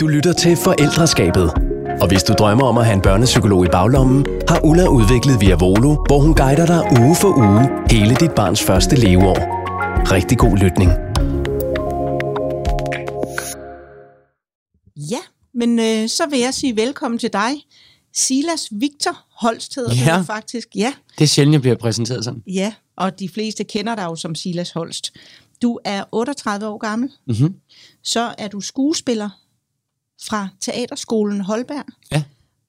Du lytter til Forældreskabet. Og hvis du drømmer om at have en børnepsykolog i baglommen, har Ulla udviklet Via Volo, hvor hun guider dig uge for uge hele dit barns første leveår. Rigtig god lytning. Ja, men øh, så vil jeg sige velkommen til dig, Silas Victor Holst hedder Ja. du faktisk. Ja, Det er sjældent, jeg bliver præsenteret sådan. ja, og de fleste kender dig jo som Silas Holst. Du er 38 år gammel, Mm-hmm. så er du skuespiller fra Teaterskolen Holberg, Ja.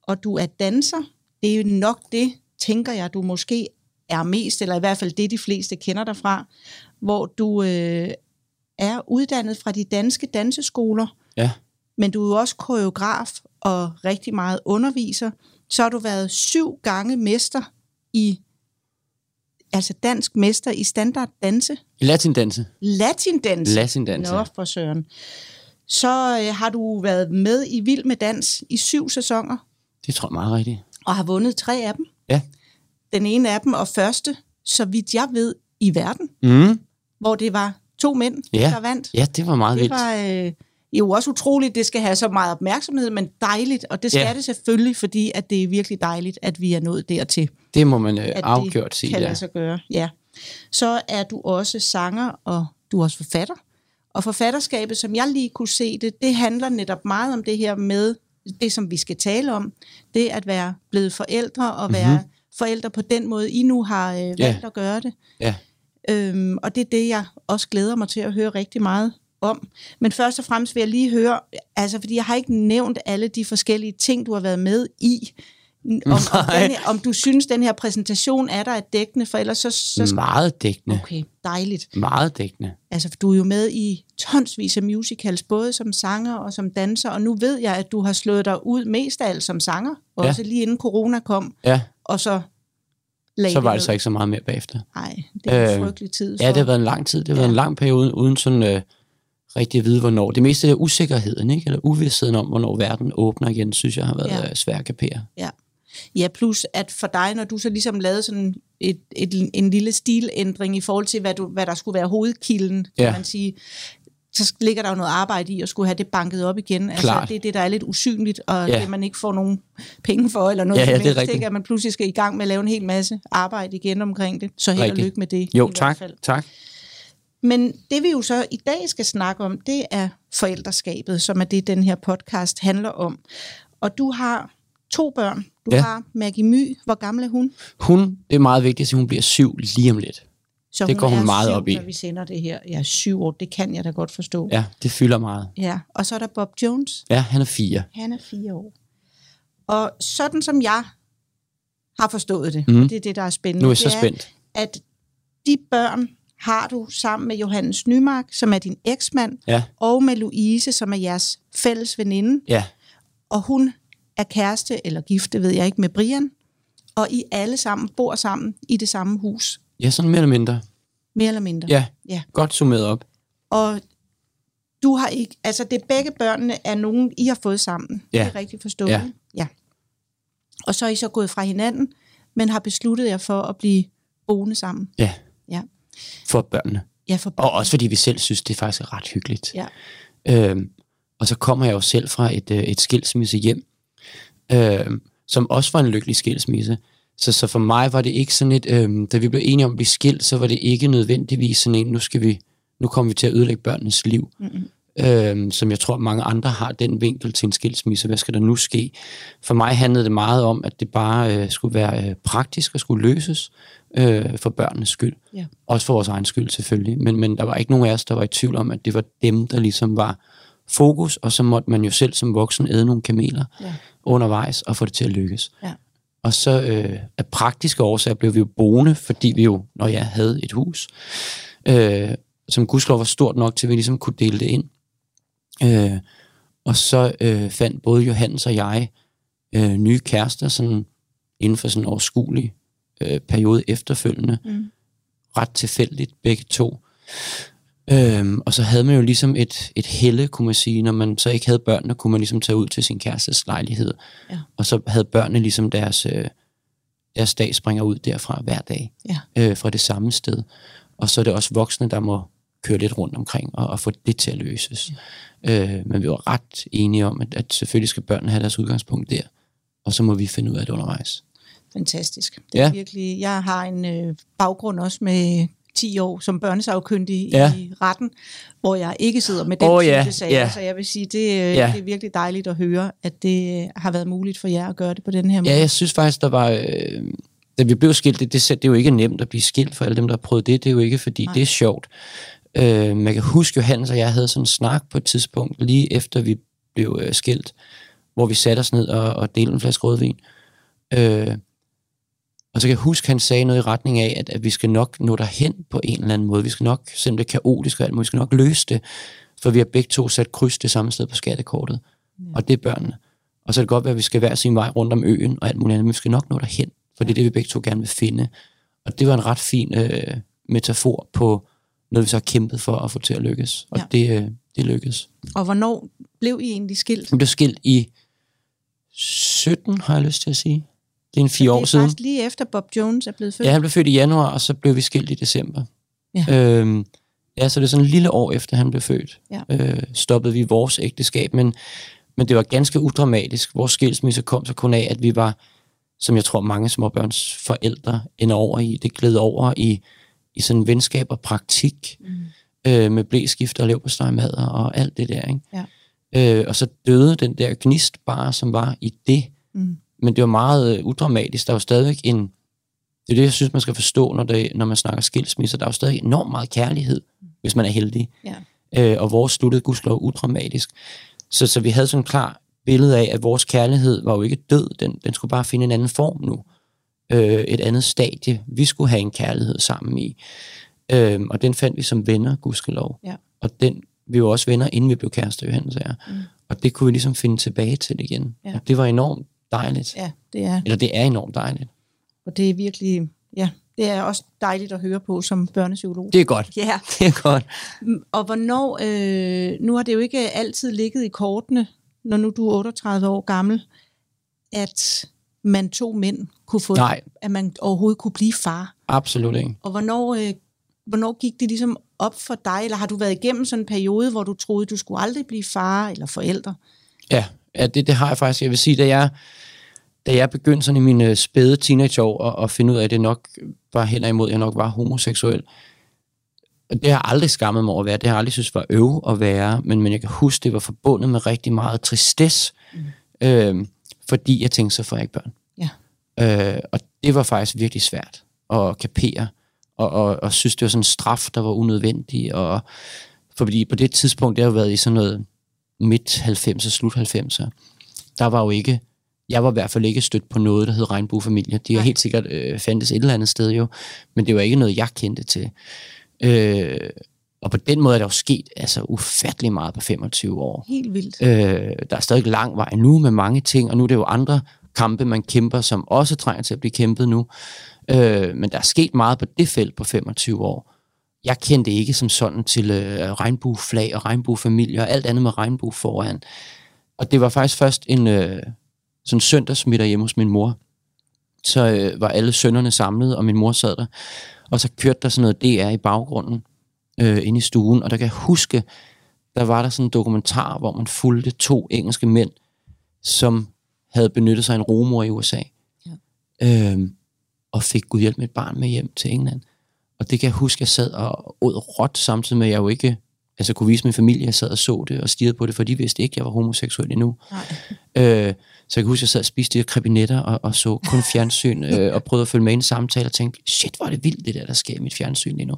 og du er danser. Det er jo nok det, tænker jeg, du måske er mest, eller i hvert fald det, de fleste kender dig fra, hvor du øh, er uddannet fra de danske danseskoler, Ja. men du er jo også koreograf og rigtig meget underviser. Så har du været syv gange mester i, altså dansk mester i standard danse, Latindanse. latindans. Latindanse. Nå, for søren. Så øh, har du været med i Vild med Dans i syv sæsoner, Det tror jeg meget rigtigt. og har vundet tre af dem. Ja. Den ene af dem, og første, så vidt jeg ved, i verden, Mm. hvor det var to mænd, Ja. der vandt. Ja, det var meget Det vildt. var øh, jo også utroligt, det skal have så meget opmærksomhed, men dejligt, og det skal Ja. det selvfølgelig, fordi at det er virkelig dejligt, at vi er nået dertil. Det må man øh, afgjort det sige, kan ja. lade sig gøre. Ja. Så er du også sanger, og du er også forfatter. Og forfatterskabet, som jeg lige kunne se det, det handler netop meget om det her med, det som vi skal tale om, det at være blevet forældre, og være Mhm. forældre på den måde, I nu har øh, valgt Ja. at gøre det. Ja. Øhm, og det er det, jeg også glæder mig til at høre rigtig meget om. Men først og fremmest vil jeg lige høre, altså fordi jeg har ikke nævnt alle de forskellige ting, du har været med i. Om, om, Nej. den her, om du synes, den her præsentation er der er dækkende, for ellers så, så. Meget dækkende. Okay, dejligt. Meget dækkende. Altså, for du er jo med i tonsvis af musicals, både som sanger og som danser, og nu ved jeg, at du har slået dig ud mest af alt som sanger, Ja. også lige inden corona kom, Ja, og så lagde så var det så ikke så meget mere bagefter. Nej, det er en Øh, frygtelig tid. Ja, det har været en lang tid. Det har været Ja. en lang periode uden sådan øh, rigtig at vide, hvornår. Det meste af usikkerheden, ikke? eller uvidstheden om, hvornår verden åbner igen, synes jeg har været Ja. ja. svært at kapere. Ja, plus at for dig, når du så ligesom lavede sådan et, et, en lille stilændring i forhold til, hvad, du, hvad der skulle være hovedkilden, kan Ja. man sige, så ligger der jo noget arbejde i at skulle have det banket op igen. Altså, det er det, der er lidt usynligt, og Ja. det man ikke får nogen penge for, eller noget Ja, ja, som det helst, ikke? at man pludselig skal i gang med at lave en hel masse arbejde igen omkring det. Så held og lykke med det. Jo, i tak. Hvert fald. tak. Men det vi jo så i dag skal snakke om, det er forældreskabet, som er det, den her podcast handler om. Og du har to børn. Du Ja. har Maggie My. Hvor gammel er hun? Hun, det er meget vigtigt at hun bliver syv lige om lidt. Så Det går hun er meget syv, op i. Når vi sender det her. Ja, syv år, det kan jeg da godt forstå. Ja, det fylder meget. ja. Og så er der Bob Jones. Ja, han er fire. Han er fire år. Og sådan som jeg har forstået det, Mhm. og det er det, der er spændende. Nu er jeg så spændt. at de børn har du sammen med Johannes Nymark, som er din eksmand, Ja, og med Louise, som er jeres fælles veninde. ja, Og hun er kæreste, eller gift, det ved jeg ikke, med Brian. Og I alle sammen bor sammen i det samme hus. ja sådan mere eller mindre. Mere eller mindre. Ja, Ja. godt summeret op. Og du har ikke, altså det begge børnene er nogen, I har fået sammen. Ja. Det er rigtigt forstået. Ja. ja. Og så er I så gået fra hinanden, men har besluttet jer for at blive boende sammen. Ja, Ja, for børnene. ja for Og også fordi vi selv synes, det er faktisk er ret hyggeligt. Ja. Øhm, og så kommer jeg jo selv fra et, øh, et skilsmisse hjem, øhm, som også var en lykkelig skilsmisse. Så, så for mig var det ikke sådan et, øhm, da vi blev enige om at blive skilt, så var det ikke nødvendigvis sådan en, nu skal vi, nu kommer vi til at ødelægge børnenes liv. Mm-mm. Øhm, som jeg tror, mange andre har den vinkel til en skilsmisse. Hvad skal der nu ske? For mig handlede det meget om, at det bare øh, skulle være øh, praktisk og skulle løses øh, for børnenes skyld. Ja. Også for vores egen skyld selvfølgelig. Men, men der var ikke nogen af os, der var i tvivl om, at det var dem, der ligesom var fokus, og så måtte man jo selv som voksen æde nogle kameler Ja. undervejs og få det til at lykkes. Ja. Og så øh, af praktiske årsager blev vi jo boende, fordi vi jo, når jeg havde et hus, øh, som gudskelov var stort nok til, at vi ligesom kunne dele det ind. Øh, og så øh, fandt både Johannes og jeg øh, nye kærester sådan, inden for sådan en overskuelig øh, periode efterfølgende. Mm. Ret tilfældigt begge to. Øhm, og så havde man jo ligesom et, et helle, kunne man sige. Når man så ikke havde børnene, kunne man ligesom tage ud til sin kærestes lejlighed. Ja. Og så havde børnene ligesom deres, øh, deres dag springer ud derfra hver dag. Ja. Øh, fra det samme sted. Og så er det også voksne, der må køre lidt rundt omkring og, og få det til at løses. Ja. Øh, men vi var ret enige om, at, at selvfølgelig skal børnene have deres udgangspunkt der, og så må vi finde ud af det undervejs. Fantastisk. Det er Ja. virkelig, jeg har en øh, baggrund også med 10 år som børnesagkyndig Ja. i retten, hvor jeg ikke sidder med den Åh, type ja, sager. ja. Så jeg vil sige, det, øh, Ja. det er virkelig dejligt at høre, at det øh, har været muligt for jer at gøre det på den her måde. Ja, jeg synes faktisk, der var... Øh, da vi blev skilt, det, det, det er jo ikke nemt at blive skilt for alle dem, der har prøvet det. Det er jo ikke, fordi Nej. Det er sjovt. Øh, jeg kan huske, Johannes og jeg havde sådan en snak på et tidspunkt, lige efter vi blev øh, skilt, hvor vi satte os ned og, og delte en flaske rødvin. Øh, og så kan jeg huske, han sagde noget i retning af, at, at vi skal nok nå derhen på en eller anden måde. Vi skal nok, selvom det er kaotisk og alt vi skal nok løse det, for vi har begge to sat kryds det samme sted på skattekortet. Ja. Og det er børnene. Og så er det godt være, at vi skal hver sin vej rundt om øen og alt muligt andet, men vi skal nok nå derhen, for det er det, vi begge to gerne vil finde. Og det var en ret fin øh, metafor på noget, vi så har kæmpet for at få til at lykkes. Og ja. det, øh, det lykkedes. Og hvornår blev I egentlig skilt? Vi blev skilt i 17, har jeg lyst til at sige. Det er en fire år det er siden. lige efter Bob Jones er blevet født. Ja, han blev født i januar, og så blev vi skilt i december. Ja. Øhm, ja, så det er sådan en lille år efter, han blev født, Ja. øh, stoppede vi vores ægteskab, men, men det var ganske udramatisk. Vores skilsmisse kom så kun af, at vi var, som jeg tror mange småbørns forældre ender over i, det gled over i, i sådan venskab og praktik, Mm. øh, med blæskift og leverpostejmad og alt det der, ikke? Ja. Øh, og så døde den der gnist bare, som var i det, Mm. Men det var meget øh, udramatisk. Der var stadigvæk en... Det er det, jeg synes, man skal forstå, når, det, når man snakker skilsmisser. Der er jo stadig enormt meget kærlighed, hvis man er heldig. Ja. Øh, og vores sluttede gudskelov udramatisk. Så, så vi havde sådan en klar billede af, at vores kærlighed var jo ikke død. Den, den skulle bare finde en anden form nu. Øh, et andet stadie. Vi skulle have en kærlighed sammen i. Øh, og den fandt vi som venner, gudskelov. Ja. Og den, vi var også venner, inden vi blev kærester, Johannes og jeg. Mm. Og det kunne vi ligesom finde tilbage til igen. Ja. Og det var enormt dejligt. Ja, det er. Eller det er enormt dejligt. Og det er virkelig, ja, det er også dejligt at høre på som børnepsykolog. Det er godt. Ja, Det er godt. Og hvornår, øh, nu har det jo ikke altid ligget i kortene, når nu du er 38 år gammel, at man to mænd kunne få, Nej, at man overhovedet kunne blive far. absolut ikke. Og hvornår, øh, hvornår gik det ligesom op for dig, eller har du været igennem sådan en periode, hvor du troede, du skulle aldrig blive far eller forældre? Ja, ja det, det har jeg faktisk. Jeg vil sige, da jeg, da jeg begyndte sådan i mine spæde teenageår at, at finde ud af, at det nok var hen imod, at jeg nok var homoseksuel, det har jeg aldrig skammet mig over at være. Det har jeg aldrig synes var øv at være. Men, men jeg kan huske, det var forbundet med rigtig meget tristesse. Mm. Øh, fordi jeg tænkte, så får jeg ikke børn. Ja. Øh, og det var faktisk virkelig svært at kapere. Og, og, og synes, det var sådan en straf, der var unødvendig. Og, fordi på det tidspunkt, det har jo været i sådan noget midt 90'er, slut 90'er. Der var jo ikke, jeg var i hvert fald ikke stødt på noget, der hed regnbuefamilie. De har helt sikkert øh, fandtes et eller andet sted jo, men det var ikke noget, jeg kendte til. Øh, og på den måde er der jo sket altså ufattelig meget på 25 år. Helt vildt. Øh, der er stadig lang vej nu med mange ting, og nu er det jo andre kampe, man kæmper, som også trænger til at blive kæmpet nu. Øh, men der er sket meget på det felt på 25 år. Jeg kendte ikke som sådan til øh, regnbueflag og regnbuefamilie og alt andet med regnbue foran. Og det var faktisk først en øh, sådan søndagsmiddag hjemme hos min mor. Så øh, var alle sønnerne samlet, og min mor sad der. Og så kørte der sådan noget DR i baggrunden øh, inde i stuen. Og der kan jeg huske, der var der sådan en dokumentar, hvor man fulgte to engelske mænd, som havde benyttet sig af en rumor i USA. Ja. Øhm, og fik Gud hjælp med et barn med hjem til England. Og det kan jeg huske, jeg sad og åd råt, samtidig med, at jeg jo ikke altså kunne vise min familie, jeg sad og så det og stirrede på det, for de vidste ikke, at jeg var homoseksuel endnu. Nej. Øh, så jeg kan huske, at jeg sad og spiste de krebinetter og, og så kun fjernsyn øh, og prøvede at følge med i en samtale og tænkte, shit, hvor er det vildt det der, der sker i mit fjernsyn lige nu.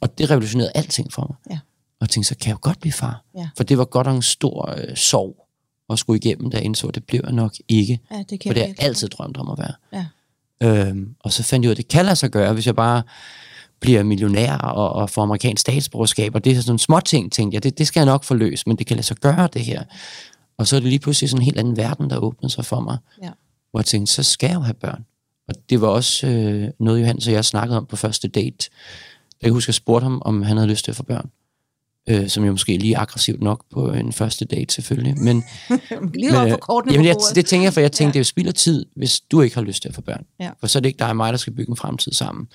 Og det revolutionerede alting for mig. Ja. Og jeg tænkte, så kan jeg jo godt blive far. Ja. For det var godt nok en stor øh, sorg at skulle igennem, da jeg indså, at det blev jeg nok ikke. Ja, det kan For det har jeg altid drømt om at være. Ja. Øhm, og så fandt jeg ud af, at det kan lade sig gøre, hvis jeg bare bliver millionær og, og får amerikansk statsborgerskab. Og det er sådan små ting, tænkte jeg, det, det skal jeg nok få løst, men det kan lade sig gøre, det her. Og så er det lige pludselig sådan en helt anden verden, der åbnede sig for mig. Ja. Hvor jeg tænkte, så skal jeg jo have børn. Og det var også øh, noget, Johannes og jeg snakkede om på første date. Jeg kan huske, at jeg spurgte ham, om han havde lyst til at få børn. Øh, som jo måske lige aggressivt nok på en første date, selvfølgelig. Men, Lige over for kortene jamen, jeg, det tænker jeg, for jeg tænkte, ja. det er jo spild af tid, hvis du ikke har lyst til at få børn. Ja. For så er det ikke dig og mig, der skal bygge en fremtid sammen.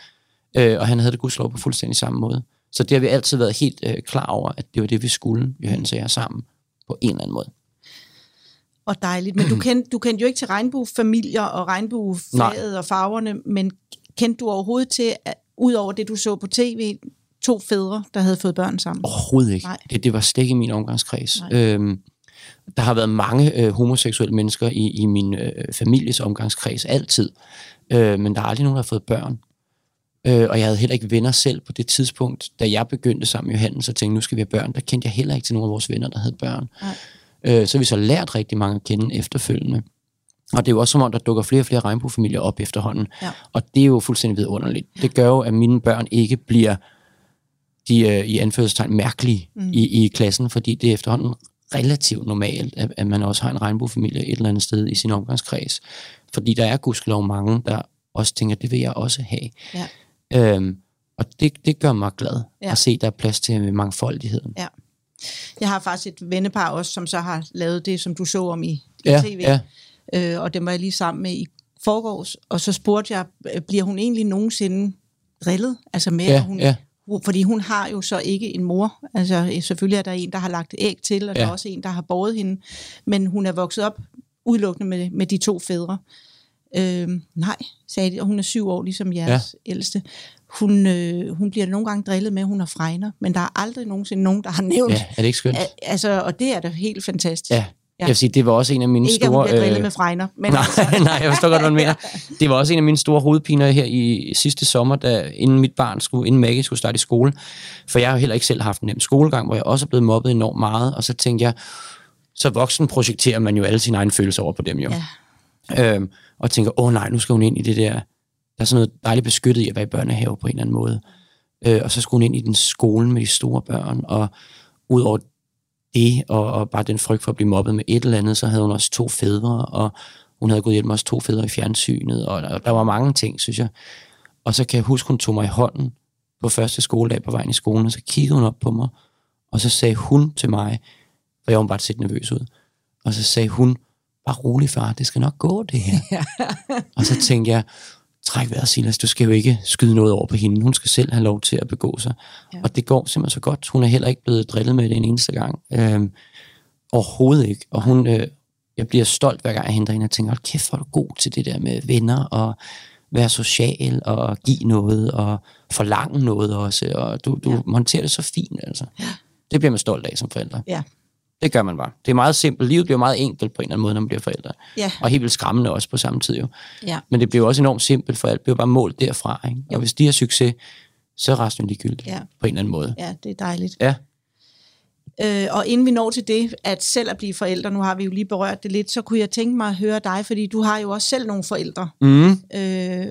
Øh, og han havde det gudslov på fuldstændig samme måde. Så det har vi altid været helt øh, klar over, at det var det, vi skulle, Johannes og jeg sammen, på en eller anden måde. Og dejligt. Men du kendte, du kendte jo ikke til regnbuefamilier og regnbueflaget og farverne, men kendte du overhovedet til, at, ud over det, du så på tv, to fædre, der havde fået børn sammen? Overhovedet ikke. Nej. Det, det var slet ikke i min omgangskreds. Nej. Øhm, der har været mange øh, homoseksuelle mennesker i, i min øh, families omgangskreds, altid. Øh, men der er aldrig nogen, der har fået børn. Øh, og jeg havde heller ikke venner selv på det tidspunkt, da jeg begyndte sammen med Johannes og tænkte, nu skal vi have børn. Der kendte jeg heller ikke til nogen af vores venner, der havde børn. Nej. Øh, så vi så lært rigtig mange at kende efterfølgende. Og det er jo også som om, der dukker flere og flere regnbuefamilier op efterhånden. Ja. Og det er jo fuldstændig vidunderligt. Det gør jo, at mine børn ikke bliver de øh, i anførselstegn mærkelige mm. i, i klassen, fordi det er efterhånden relativt normalt, at, at man også har en regnbuefamilie et eller andet sted i sin omgangskreds. Fordi der er gudskelov mange, der også tænker, det vil jeg også have. Ja. Øhm, og det, det gør mig glad Ja. at se, der er plads til mangfoldigheden. Ja. Jeg har faktisk et vennepar også, som så har lavet det, som du så om i, i Ja, tv. ja. Øh, og dem var jeg lige sammen med i forgårs. Og så spurgte jeg, øh, bliver hun egentlig nogensinde drillet? Altså med, Ja, at hun, ja. fordi hun har jo så ikke en mor. Altså øh, selvfølgelig er der en, der har lagt æg til, og ja. der er også en, der har båret hende. Men hun er vokset op udelukkende med, med de to fædre. Øh, nej, sagde de, og hun er syv år, ligesom jeres ja. ældste. Hun, øh, hun bliver nogle gange drillet med, at hun har fregner, men der er aldrig nogensinde nogen, der har nævnt. Ja, er det ikke skønt? Al- altså, og det er da helt fantastisk. Ja. Jeg vil sige, det var også en af mine Ikke at hun store... bliver drillet med fregner, men nej, altså, nej, jeg forstår godt, hvad du mener. Det var også en af mine store hovedpiner her i sidste sommer, da, inden mit barn skulle, inden Maggie skulle starte i skole. For jeg har heller ikke selv haft en nem skolegang, hvor jeg også er blevet mobbet enormt meget. Og så tænkte jeg, så voksen projekterer man jo alle sine egne følelser over på dem jo. ja, Øhm, og tænker, åh nej, nu skal hun ind i det der, der er sådan noget dejligt beskyttet i at være i børnehave på en eller anden måde. Øh, og så skulle hun ind i den skole med de store børn, og ud over det, og, og bare den frygt for at blive mobbet med et eller andet, så havde hun også to fædre, og hun havde gået hjem med også to fædre i fjernsynet, og der, der var mange ting, synes jeg. Og så kan jeg huske, hun tog mig i hånden på første skoledag på vejen i skolen, og så kiggede hun op på mig, og så sagde hun til mig, for jeg var bare set nervøs ud, og så sagde hun, bare rolig far, det skal nok gå det her. og så tænkte jeg, træk vejret Silas, du skal jo ikke skyde noget over på hende, hun skal selv have lov til at begå sig. Ja. Ja. Og det går simpelthen så godt. Hun er heller ikke blevet drillet med det en eneste gang. Øhm, overhovedet ikke. Og hun, øh, jeg bliver stolt hver gang jeg henter hende og tænker, hold kæft, hvor er du god til det der med venner og være social og give noget og forlange noget også. Og du, du Ja. ja. håndterer det så fint, altså. Ja. Det bliver man stolt af som forældre. ja, Det gør man bare. Det er meget simpelt. Livet bliver meget enkelt på en eller anden måde, når man bliver forældre. ja, Og helt vildt skræmmende også på samme tid jo. ja. Men det bliver også enormt simpelt, for alt bliver bare målt derfra. Ikke? Jo. Og hvis de har succes, så er resten ligegyldigt Ja. på en eller anden måde. ja, det er dejligt. Ja. Øh, og inden vi når til det, at selv at blive forældre, nu har vi jo lige berørt det lidt, så kunne jeg tænke mig at høre dig, fordi du har jo også selv nogle forældre. Mm. Øh,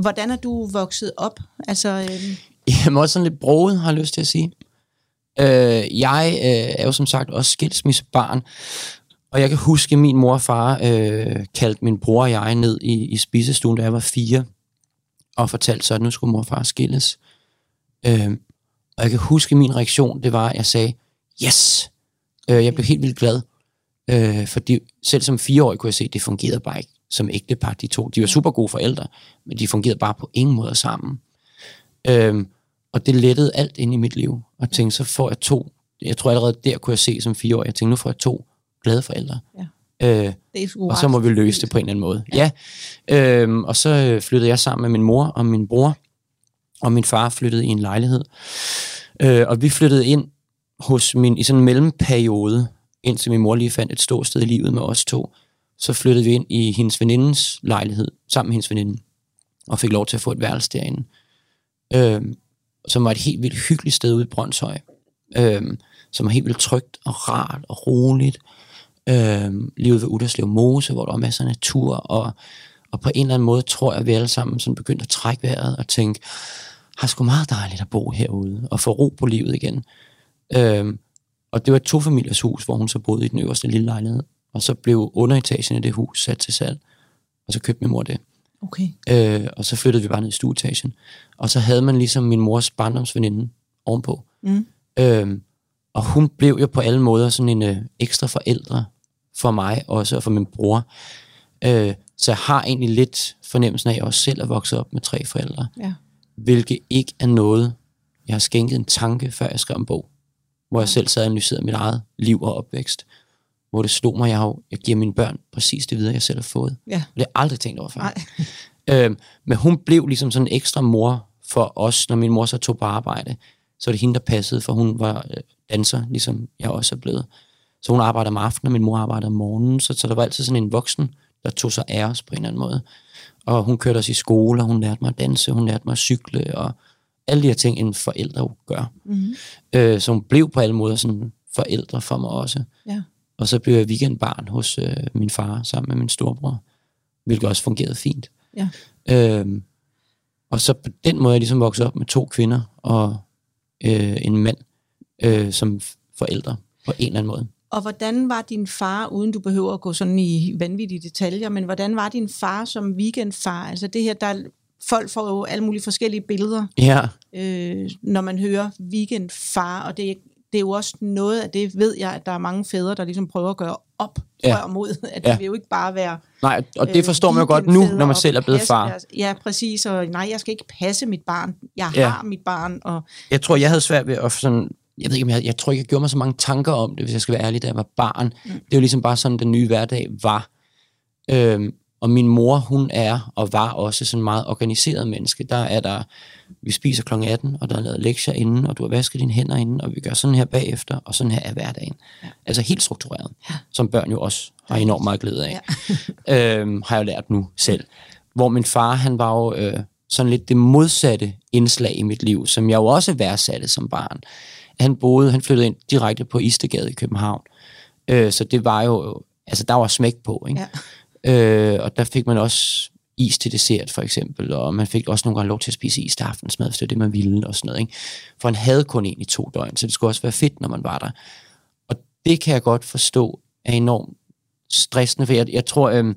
hvordan er du vokset op? Altså, øh, Jamen også sådan lidt broget, har jeg lyst til at sige. Øh, jeg øh, er jo som sagt også skilsmissebarn, og jeg kan huske, at min mor og far øh, kaldte min bror og jeg ned i, i spisestuen, da jeg var fire, og fortalte så, at nu skulle mor og far skilles. Øh, og jeg kan huske, at min reaktion, det var, at jeg sagde, yes! Øh, jeg blev helt vildt glad, øh, fordi selv som fireårig kunne jeg se, at det fungerede bare ikke som ægtepar, de to. De var super gode forældre, men de fungerede bare på ingen måde sammen. Øh, og det lettede alt ind i mit liv. Og tænkte, så får jeg to. Jeg tror allerede der kunne jeg se som fire år. Jeg tænkte, nu får jeg to glade forældre. Ja. Øh, er og så må vi løse det på en eller anden måde. Ja. ja. Øhm, og så øh, flyttede jeg sammen med min mor og min bror. Og min far flyttede i en lejlighed. Øh, og vi flyttede ind hos min, i sådan en mellemperiode, indtil min mor lige fandt et stort sted i livet med os to. Så flyttede vi ind i hendes venindens lejlighed, sammen med hendes veninde. Og fik lov til at få et værelse derinde. Øhm, som var et helt vildt hyggeligt sted ude i Brøndshøj. Øhm, som var helt vildt trygt og rart og roligt. Øhm, lige ude ved Udderslev Mose, hvor der var masser af natur. Og, og på en eller anden måde tror jeg, at vi alle sammen sådan begyndte at trække vejret og tænke, har sgu meget dejligt at bo herude og få ro på livet igen. Øhm, og det var et tofamiliers hus, hvor hun så boede i den øverste lille lejlighed. Og så blev underetagen af det hus sat til salg. Og så købte min mor det. Okay. Øh, og så flyttede vi bare ned i stueetagen. Og så havde man ligesom min mors barndomsveninde ovenpå. Mm. Øhm, og hun blev jo på alle måder sådan en øh, ekstra forældre for mig også, og for min bror. Øh, så jeg har egentlig lidt fornemmelsen af, at jeg også selv er vokset op med tre forældre. Ja. Hvilket ikke er noget, jeg har skænket en tanke, før jeg skrev en bog, hvor jeg selv sad og analyserede mit eget liv og opvækst. Hvor det slog mig, jeg, har, jeg giver mine børn præcis det videre, jeg selv har fået. Ja. Det har jeg aldrig tænkt over før. Nej. Øhm, men hun blev ligesom sådan en ekstra mor for os, når min mor så tog på arbejde. Så var det hende, der passede, for hun var øh, danser, ligesom jeg også er blevet. Så hun arbejdede om aftenen, og min mor arbejdede om morgenen. Så, så der var altid sådan en voksen, der tog sig af os på en eller anden måde. Og hun kørte os i skole, og hun lærte mig at danse, hun lærte mig at cykle, og alle de her ting, en forældre jo gør. Mm-hmm. Øh, så hun blev på alle måder sådan forældre for mig også. Ja. Og så blev jeg weekendbarn hos øh, min far sammen med min storebror, hvilket også fungerede fint. Ja. Øhm, og så på den måde er jeg ligesom vokset op med to kvinder og øh, en mand øh, som forældre på en eller anden måde. Og hvordan var din far, uden du behøver at gå sådan i vanvittige detaljer, men hvordan var din far som weekendfar? Altså det her, der folk får jo alle mulige forskellige billeder, Ja, øh, når man hører weekendfar, og det, det er jo også noget af det, ved jeg, at der er mange fædre, der ligesom prøver at gøre op Ja. ja. mod, at Ja. det vil jo ikke bare være nej, og det øh, forstår man jo godt nu, når man og selv er blevet far. deres- Ja, præcis, og nej, jeg skal ikke passe mit barn, jeg Ja. har mit barn, og Jeg tror, jeg havde svært ved at sådan... Jeg ved ikke, om jeg, jeg tror ikke, jeg gjorde mig så mange tanker om det, hvis jeg skal være ærlig, da jeg var barn. Mm. Det er jo ligesom bare sådan, den nye hverdag var. Øhm, og min mor, hun er og var også sådan meget organiseret menneske. Der er der, vi spiser kl. 18, og der er lavet lektier inden, og du har vasket dine hænder inden, og vi gør sådan her bagefter, og sådan her er hverdagen. Ja. Altså helt struktureret, ja. som børn jo også har enormt meget glæde af. Ja. øhm, har jeg jo lært nu selv. Hvor min far, han var jo øh, sådan lidt det modsatte indslag i mit liv, som jeg jo også værdsatte som barn. Han boede, han flyttede ind direkte på Istegade i København. Øh, så det var jo, altså der var smæk på, ikke? ja. Øh, og der fik man også is til dessert, for eksempel, og man fik også nogle gange lov til at spise is til aftensmad, hvis det var det, man ville, og sådan noget. Ikke? For han havde kun en i to døgn, så det skulle også være fedt, når man var der. Og det kan jeg godt forstå er enormt stressende, for jeg, jeg tror, øhm,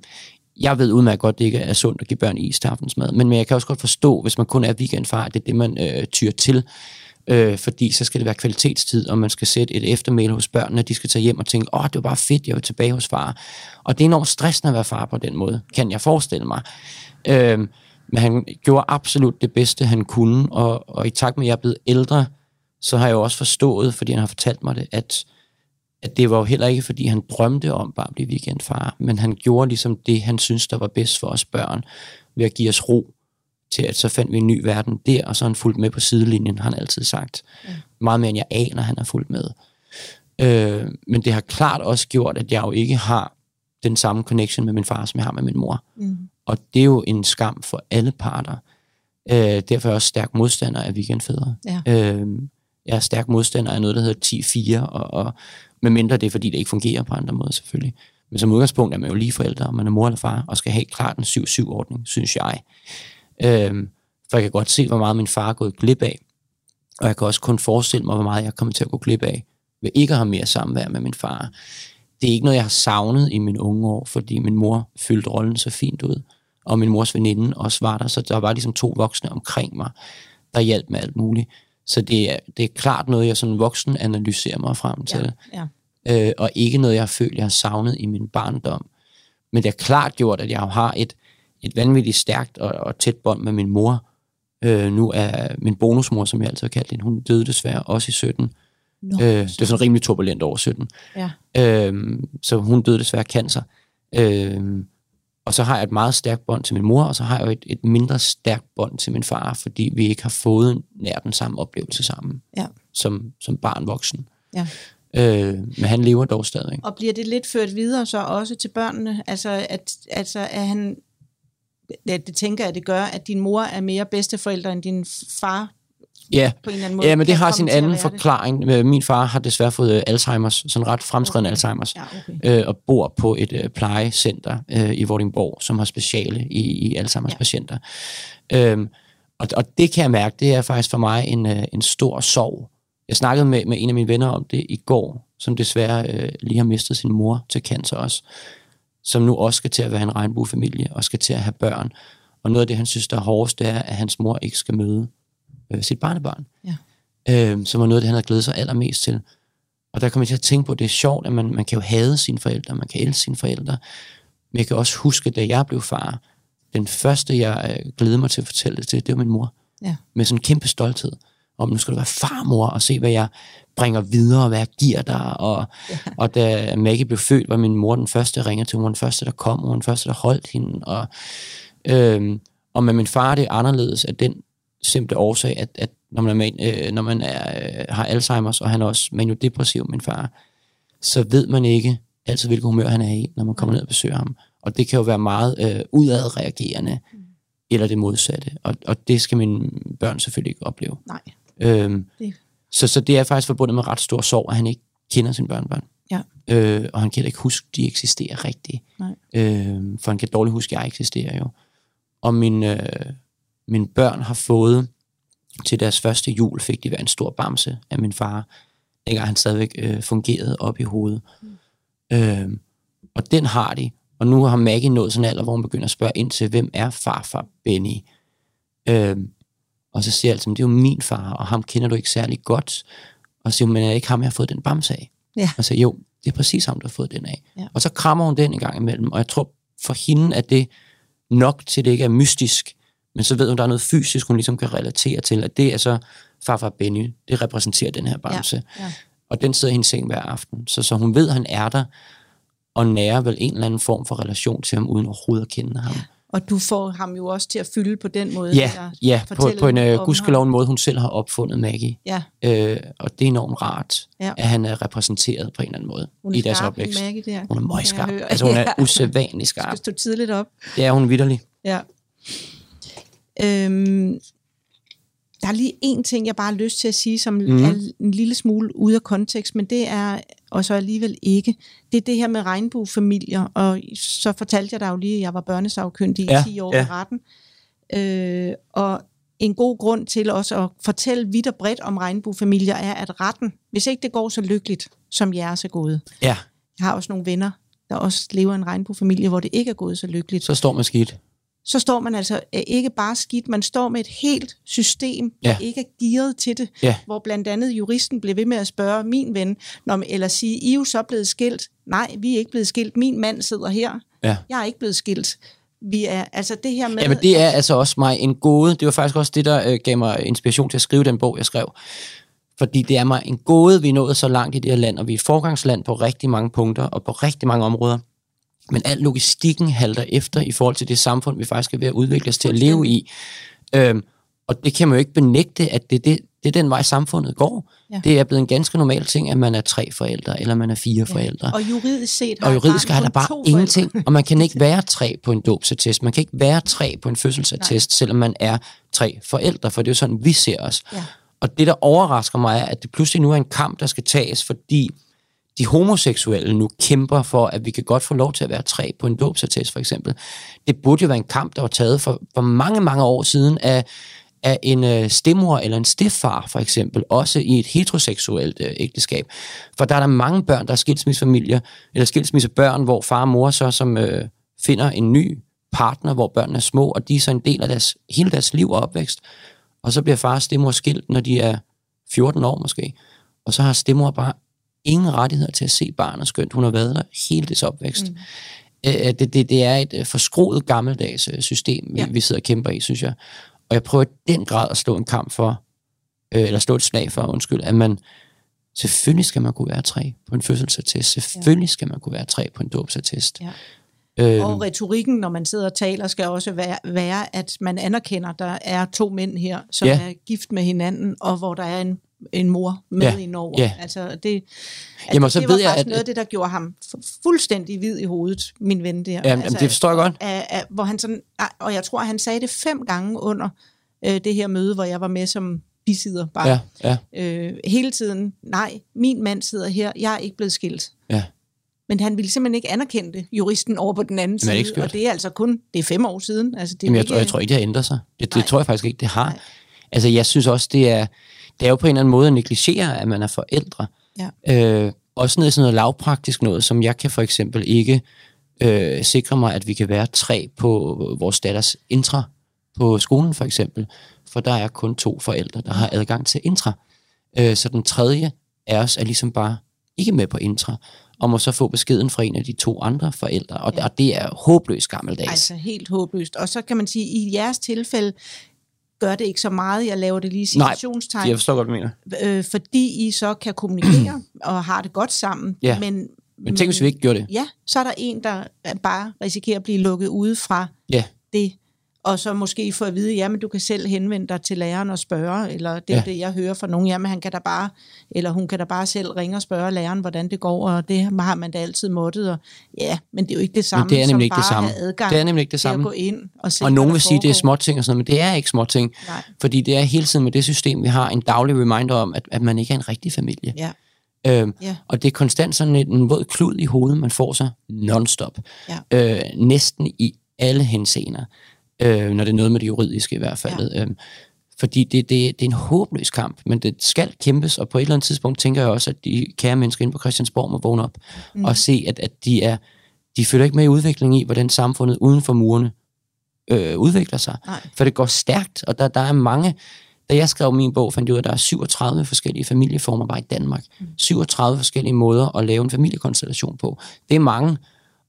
jeg ved udmærket godt, at det ikke er sundt at give børn is til aftensmad, men, men jeg kan også godt forstå, hvis man kun er weekendfar, at det er det, man øh, tyr til, øh, fordi så skal det være kvalitetstid, og man skal sætte et eftermæle hos børnene, de skal tage hjem og tænke, åh, det var bare fedt, jeg var tilbage hos far. Og det er enormt stressende at være far på den måde, kan jeg forestille mig. Øh, men han gjorde absolut det bedste, han kunne, og, og i takt med, at jeg er blevet ældre, så har jeg jo også forstået, fordi han har fortalt mig det, at, at det var jo heller ikke, fordi han drømte om bare at blive weekendfar, men han gjorde ligesom det, han synes, der var bedst for os børn, ved at give os ro til, at så fandt vi en ny verden der, og så har han fulgt med på sidelinjen, har han altid sagt. Ja. Meget mere, end jeg aner, han har fulgt med. Øh, men det har klart også gjort, at jeg jo ikke har den samme connection med min far, som jeg har med min mor. Mm. Og det er jo en skam for alle parter. Øh, derfor er jeg også stærk modstander af weekendfædre. Ja. Øh, jeg er stærk modstander af noget, der hedder 10-4, og, og med mindre det er, fordi det ikke fungerer på andre måder selvfølgelig. Men som udgangspunkt er man jo lige forældre, og man er mor eller far, og skal have klart en 7-7-ordning, synes jeg. Øh, for jeg kan godt se, hvor meget min far er gået glip af. Og jeg kan også kun forestille mig, hvor meget jeg kommer til at gå glip af, ved ikke at have mere samvær med min far. Det er ikke noget, jeg har savnet i mine unge år, fordi min mor fyldte rollen så fint ud. Og min mors veninde også var der, så der var ligesom to voksne omkring mig, der hjalp med alt muligt. Så det er, det er klart noget, jeg sådan voksen analyserer mig frem til. Ja. Ja. Øh, og ikke noget, jeg har følt, jeg har savnet i min barndom. Men det har klart gjort, at jeg har et, et vanvittigt stærkt og, og tæt bånd med min mor. Øh, nu er min bonusmor, som jeg altid har kaldt hende, hun døde desværre også i 17. Nå, Øh, det er sådan rimelig turbulent over 17. ja. Øh, så hun døde desværre af cancer. Øh, og så har jeg et meget stærkt bånd til min mor, og så har jeg jo et, et mindre stærkt bånd til min far, fordi vi ikke har fået nær den samme oplevelse sammen, Ja. som, som barn voksen. Ja. Øh, men han lever dog stadig. Og bliver det lidt ført videre så også til børnene? Altså, at, altså er han... Det, det tænker jeg, det gør, at din mor er mere bedsteforælder end din far Ja, på en eller anden måde. ja men det har sin anden være det. forklaring. Øh, Min far har desværre fået øh, Alzheimer's, sådan ret fremskreden Okay. Alzheimer's. Ja, okay. øh, og bor på et øh, plejecenter øh, i Vordingborg, som har speciale i, i Alzheimer's Ja. patienter. Øhm, og, og det kan jeg mærke, det er faktisk for mig en, øh, en stor sorg. Jeg snakkede med, med en af mine venner om det i går, som desværre øh, lige har mistet sin mor til cancer også, som nu også skal til at være en regnbuefamilie og skal til at have børn. Og noget af det, han synes, der er hårdest, det er, at hans mor ikke skal møde øh, sit barnebarn. Ja. Øh, som var noget af det, han havde glædet sig allermest til. Og der kommer jeg til at tænke på, at det er sjovt, at man, man kan jo hade sine forældre, man kan elske sine forældre. Men jeg kan også huske, da jeg blev far, den første, jeg øh, glædede mig til at fortælle det til, det var min mor. Ja. Med sådan en kæmpe stolthed. om nu skal du være farmor, og se, hvad jeg bringer videre, og hvad jeg giver dig. Og, ja. og da Maggie blev født, var min mor den første, der ringede til. Hun var den første, der kom, hun var den første, der holdt hende. Og, øhm, og med min far det er anderledes af den simple årsag, at, at når man, er, øh, når man er, øh, har Alzheimer's, og han er også maniodepressiv, min far, så ved man ikke altid, hvilket humør han er i, når man kommer ned og besøger ham. Og det kan jo være meget øh, udadreagerende, mm. eller det modsatte. Og, og det skal mine børn selvfølgelig ikke opleve. Nej. Øhm, Det- så, så det er faktisk forbundet med ret stor sorg, at han ikke kender sine børnebørn. Ja. Øh, og han kan ikke huske, at de eksisterer rigtigt. Nej. Øh, for han kan dårligt huske, at jeg eksisterer jo. Og mine, øh, mine børn har fået til deres første jul, fik de hver en stor bamse af min far, dengang han stadigvæk øh, fungerede op i hovedet. Mm. Øh, og den har de. Og nu har Maggie nået sådan en alder, hvor hun begynder at spørge ind til, hvem er farfar Benny? Øh, og så siger jeg altid, det er jo min far, og ham kender du ikke særlig godt. Og så siger hun, men er det ikke ham, jeg har fået den bamse af? Ja. Og så siger, jo, det er præcis ham, du har fået den af. Ja. Og så krammer hun den en gang imellem, og jeg tror for hende, at det nok til, det ikke er mystisk, men så ved hun, der er noget fysisk, hun ligesom kan relatere til, at det er så farfar Benny, det repræsenterer den her bamse. Ja, ja. Og den sidder i hendes seng hver aften. Så, så hun ved, at han er der, og nærer vel en eller anden form for relation til ham, uden overhovedet at kende ham. Og du får ham jo også til at fylde på den måde. Ja, ja på, på en uh, gudskelov måde, hun selv har opfundet Maggie. Ja, Øh, og det er enormt rart, Ja. at han er repræsenteret på en eller anden måde hun er i deres opvækst. Maggie, der. Hun er møgskarp. Altså hun er Ja. usædvanlig skarp. skal stå tidligt op. Det er hun vidderlig. Ja. Øhm, der er lige en ting, jeg bare har lyst til at sige, som mm. er en lille smule ude af kontekst, men det er, og så alligevel ikke, det er det her med regnbuefamilier, og så fortalte jeg dig jo lige, at jeg var børnesagkyndig Ja, i 10 år ja. ved retten, øh, og en god grund til også at fortælle vidt og bredt om regnbuefamilier er, at retten, hvis ikke det går så lykkeligt, som jeres er gået, Ja, jeg har også nogle venner, der også lever i en regnbuefamilie, hvor det ikke er gået så lykkeligt, så står man skidt. Så står man altså øh, ikke bare skidt, man står med et helt system, Ja. der ikke er gearet til det, Ja. hvor blandt andet juristen blev ved med at spørge min ven, når, eller sige, I er jo så blevet skilt. Nej, vi er ikke blevet skilt. Min mand sidder her. Ja. Jeg er ikke blevet skilt. Vi er, altså det her med... Jamen det er altså også mig en gåde. Det var faktisk også det, der øh, gav mig inspiration til at skrive den bog, jeg skrev. Fordi det er mig en gåde, vi er nået så langt i det her land, og vi er forgangsland på rigtig mange punkter og på rigtig mange områder. Men al logistikken halter efter i forhold til det samfund, vi faktisk er ved at udvikle os til at leve i. Øhm, og det kan man jo ikke benægte, at det, det, det er den vej, samfundet går. Ja. Det er blevet en ganske normal ting, at man er tre forældre, eller man er fire ja. forældre. Og juridisk set har Og juridisk har der bare ingenting, forældre. og man kan ikke være tre på en dåbsattest, man kan ikke være tre på en fødselsattest, selvom man er tre forældre, for det er jo sådan, vi ser os. Ja. Og det, der overrasker mig, er, at det pludselig nu er en kamp, der skal tages, fordi de homoseksuelle nu kæmper for, at vi kan godt få lov til at være tre på en dåbsattest, for eksempel. Det burde jo være en kamp, der var taget for, for mange, mange år siden af, af en øh, stemor eller en steffar, for eksempel, også i et heteroseksuelt øh, ægteskab. For der er der mange børn, der er skilsmissefamilier, eller skilsmissebørn, hvor far og mor så som øh, finder en ny partner, hvor børnene er små, og de er så en del af deres, hele deres liv og opvækst. Og så bliver far og stemor skilt, når de er 14 år måske. Og så har stemor bare ingen rettigheder til at se barnet, skønt hun har været der hele dets opvækst. Mm. Øh, det, det, det er et øh, forskroet gammeldags øh, system, vi, Ja. vi sidder og kæmper i, synes jeg. Og jeg prøver i den grad at slå en kamp for, øh, eller slå et slag for, undskyld, at man, selvfølgelig skal man kunne være tre på en fødselsattest, selvfølgelig skal man kunne være tre på en dåbsattest. Ja. Øhm, Og retorikken, når man sidder og taler, skal også være, være at man anerkender, at der er to mænd her, som Ja. er gift med hinanden, og hvor der er en, en mor med Ja. indover. Ja. Altså det, altså Jamen, så det var ved jeg, faktisk at- noget af det, der gjorde ham fu- fuldstændig hvid i hovedet, min ven der. Jamen, jamen, det forstår jeg godt. Af, af, hvor han sådan, og jeg tror, han sagde det fem gange under øh, det her møde, hvor jeg var med som bisidder bare. ja, ja, Øh, hele tiden, nej, min mand sidder her, jeg er ikke blevet skilt. ja. Men han ville simpelthen ikke anerkende det, juristen over på den anden side. og det er altså kun, det er fem år siden. Altså, det er Jamen, jeg, ikke, tror, jeg tror ikke, det har ændret sig. Det, det Nej. tror jeg faktisk ikke, det har. Nej. Altså, jeg synes også, det er, det er jo på en eller anden måde at negligere, at man er forældre. Ja. Øh, også noget sådan noget lavpraktisk noget, som jeg kan for eksempel ikke øh, sikre mig, at vi kan være tre på vores datters intra på skolen for eksempel. For der er kun to forældre, der har adgang til intra. Øh, så den tredje af os er ligesom bare ikke med på intra, og må så få beskeden fra en af de to andre forældre. Og, ja. og det er håbløst gammeldags. Altså helt håbløst. Og så kan man sige, i jeres tilfælde, gør det ikke så meget. Jeg laver det lige i Nej, citationstegn. Jeg forstår godt, hvad du mener. øh, fordi I så kan kommunikere og har det godt sammen. Ja. Men, Men tænk, hvis vi ikke gjorde det. Ja, så er der en, der bare risikerer at blive lukket ude fra Ja, det, og så måske få at vide, jamen du kan selv henvende dig til læreren og spørge, eller det er Ja. det, jeg hører fra nogen, jamen han kan da bare, eller hun kan da bare selv ringe og spørge læreren, hvordan det går, og det har man da altid måttet, og ja, men det er jo ikke det samme, men det er som nemlig ikke bare det samme. adgang Det er nemlig ikke det til at samme. gå ind og se, Og nogen vil sige, det er småting og sådan noget, men det er ikke småting. Nej. Fordi det er hele tiden med det system, vi har en daglig reminder om, at, at man ikke er en rigtig familie. Ja, Øhm, ja, Og det er konstant sådan en, en våd klud i hovedet, man får sig non-stop. Ja. Øh, næsten i alle henseender. Øh, når det er noget med det juridiske i hvert fald. Ja. Øhm, fordi det, det, det er en håbløs kamp, men det skal kæmpes, og på et eller andet tidspunkt tænker jeg også, at de kære mennesker inde på Christiansborg må vågne op mm. og se, at, at de er de følger ikke med i udviklingen i, hvordan samfundet uden for murene øh, udvikler sig. Nej. For det går stærkt, og der, der er mange... Da jeg skrev min bog, fandt jeg ud af, at der er 37 forskellige familieformer bare i Danmark. Mm. 37 forskellige måder at lave en familiekonstellation på. Det er mange,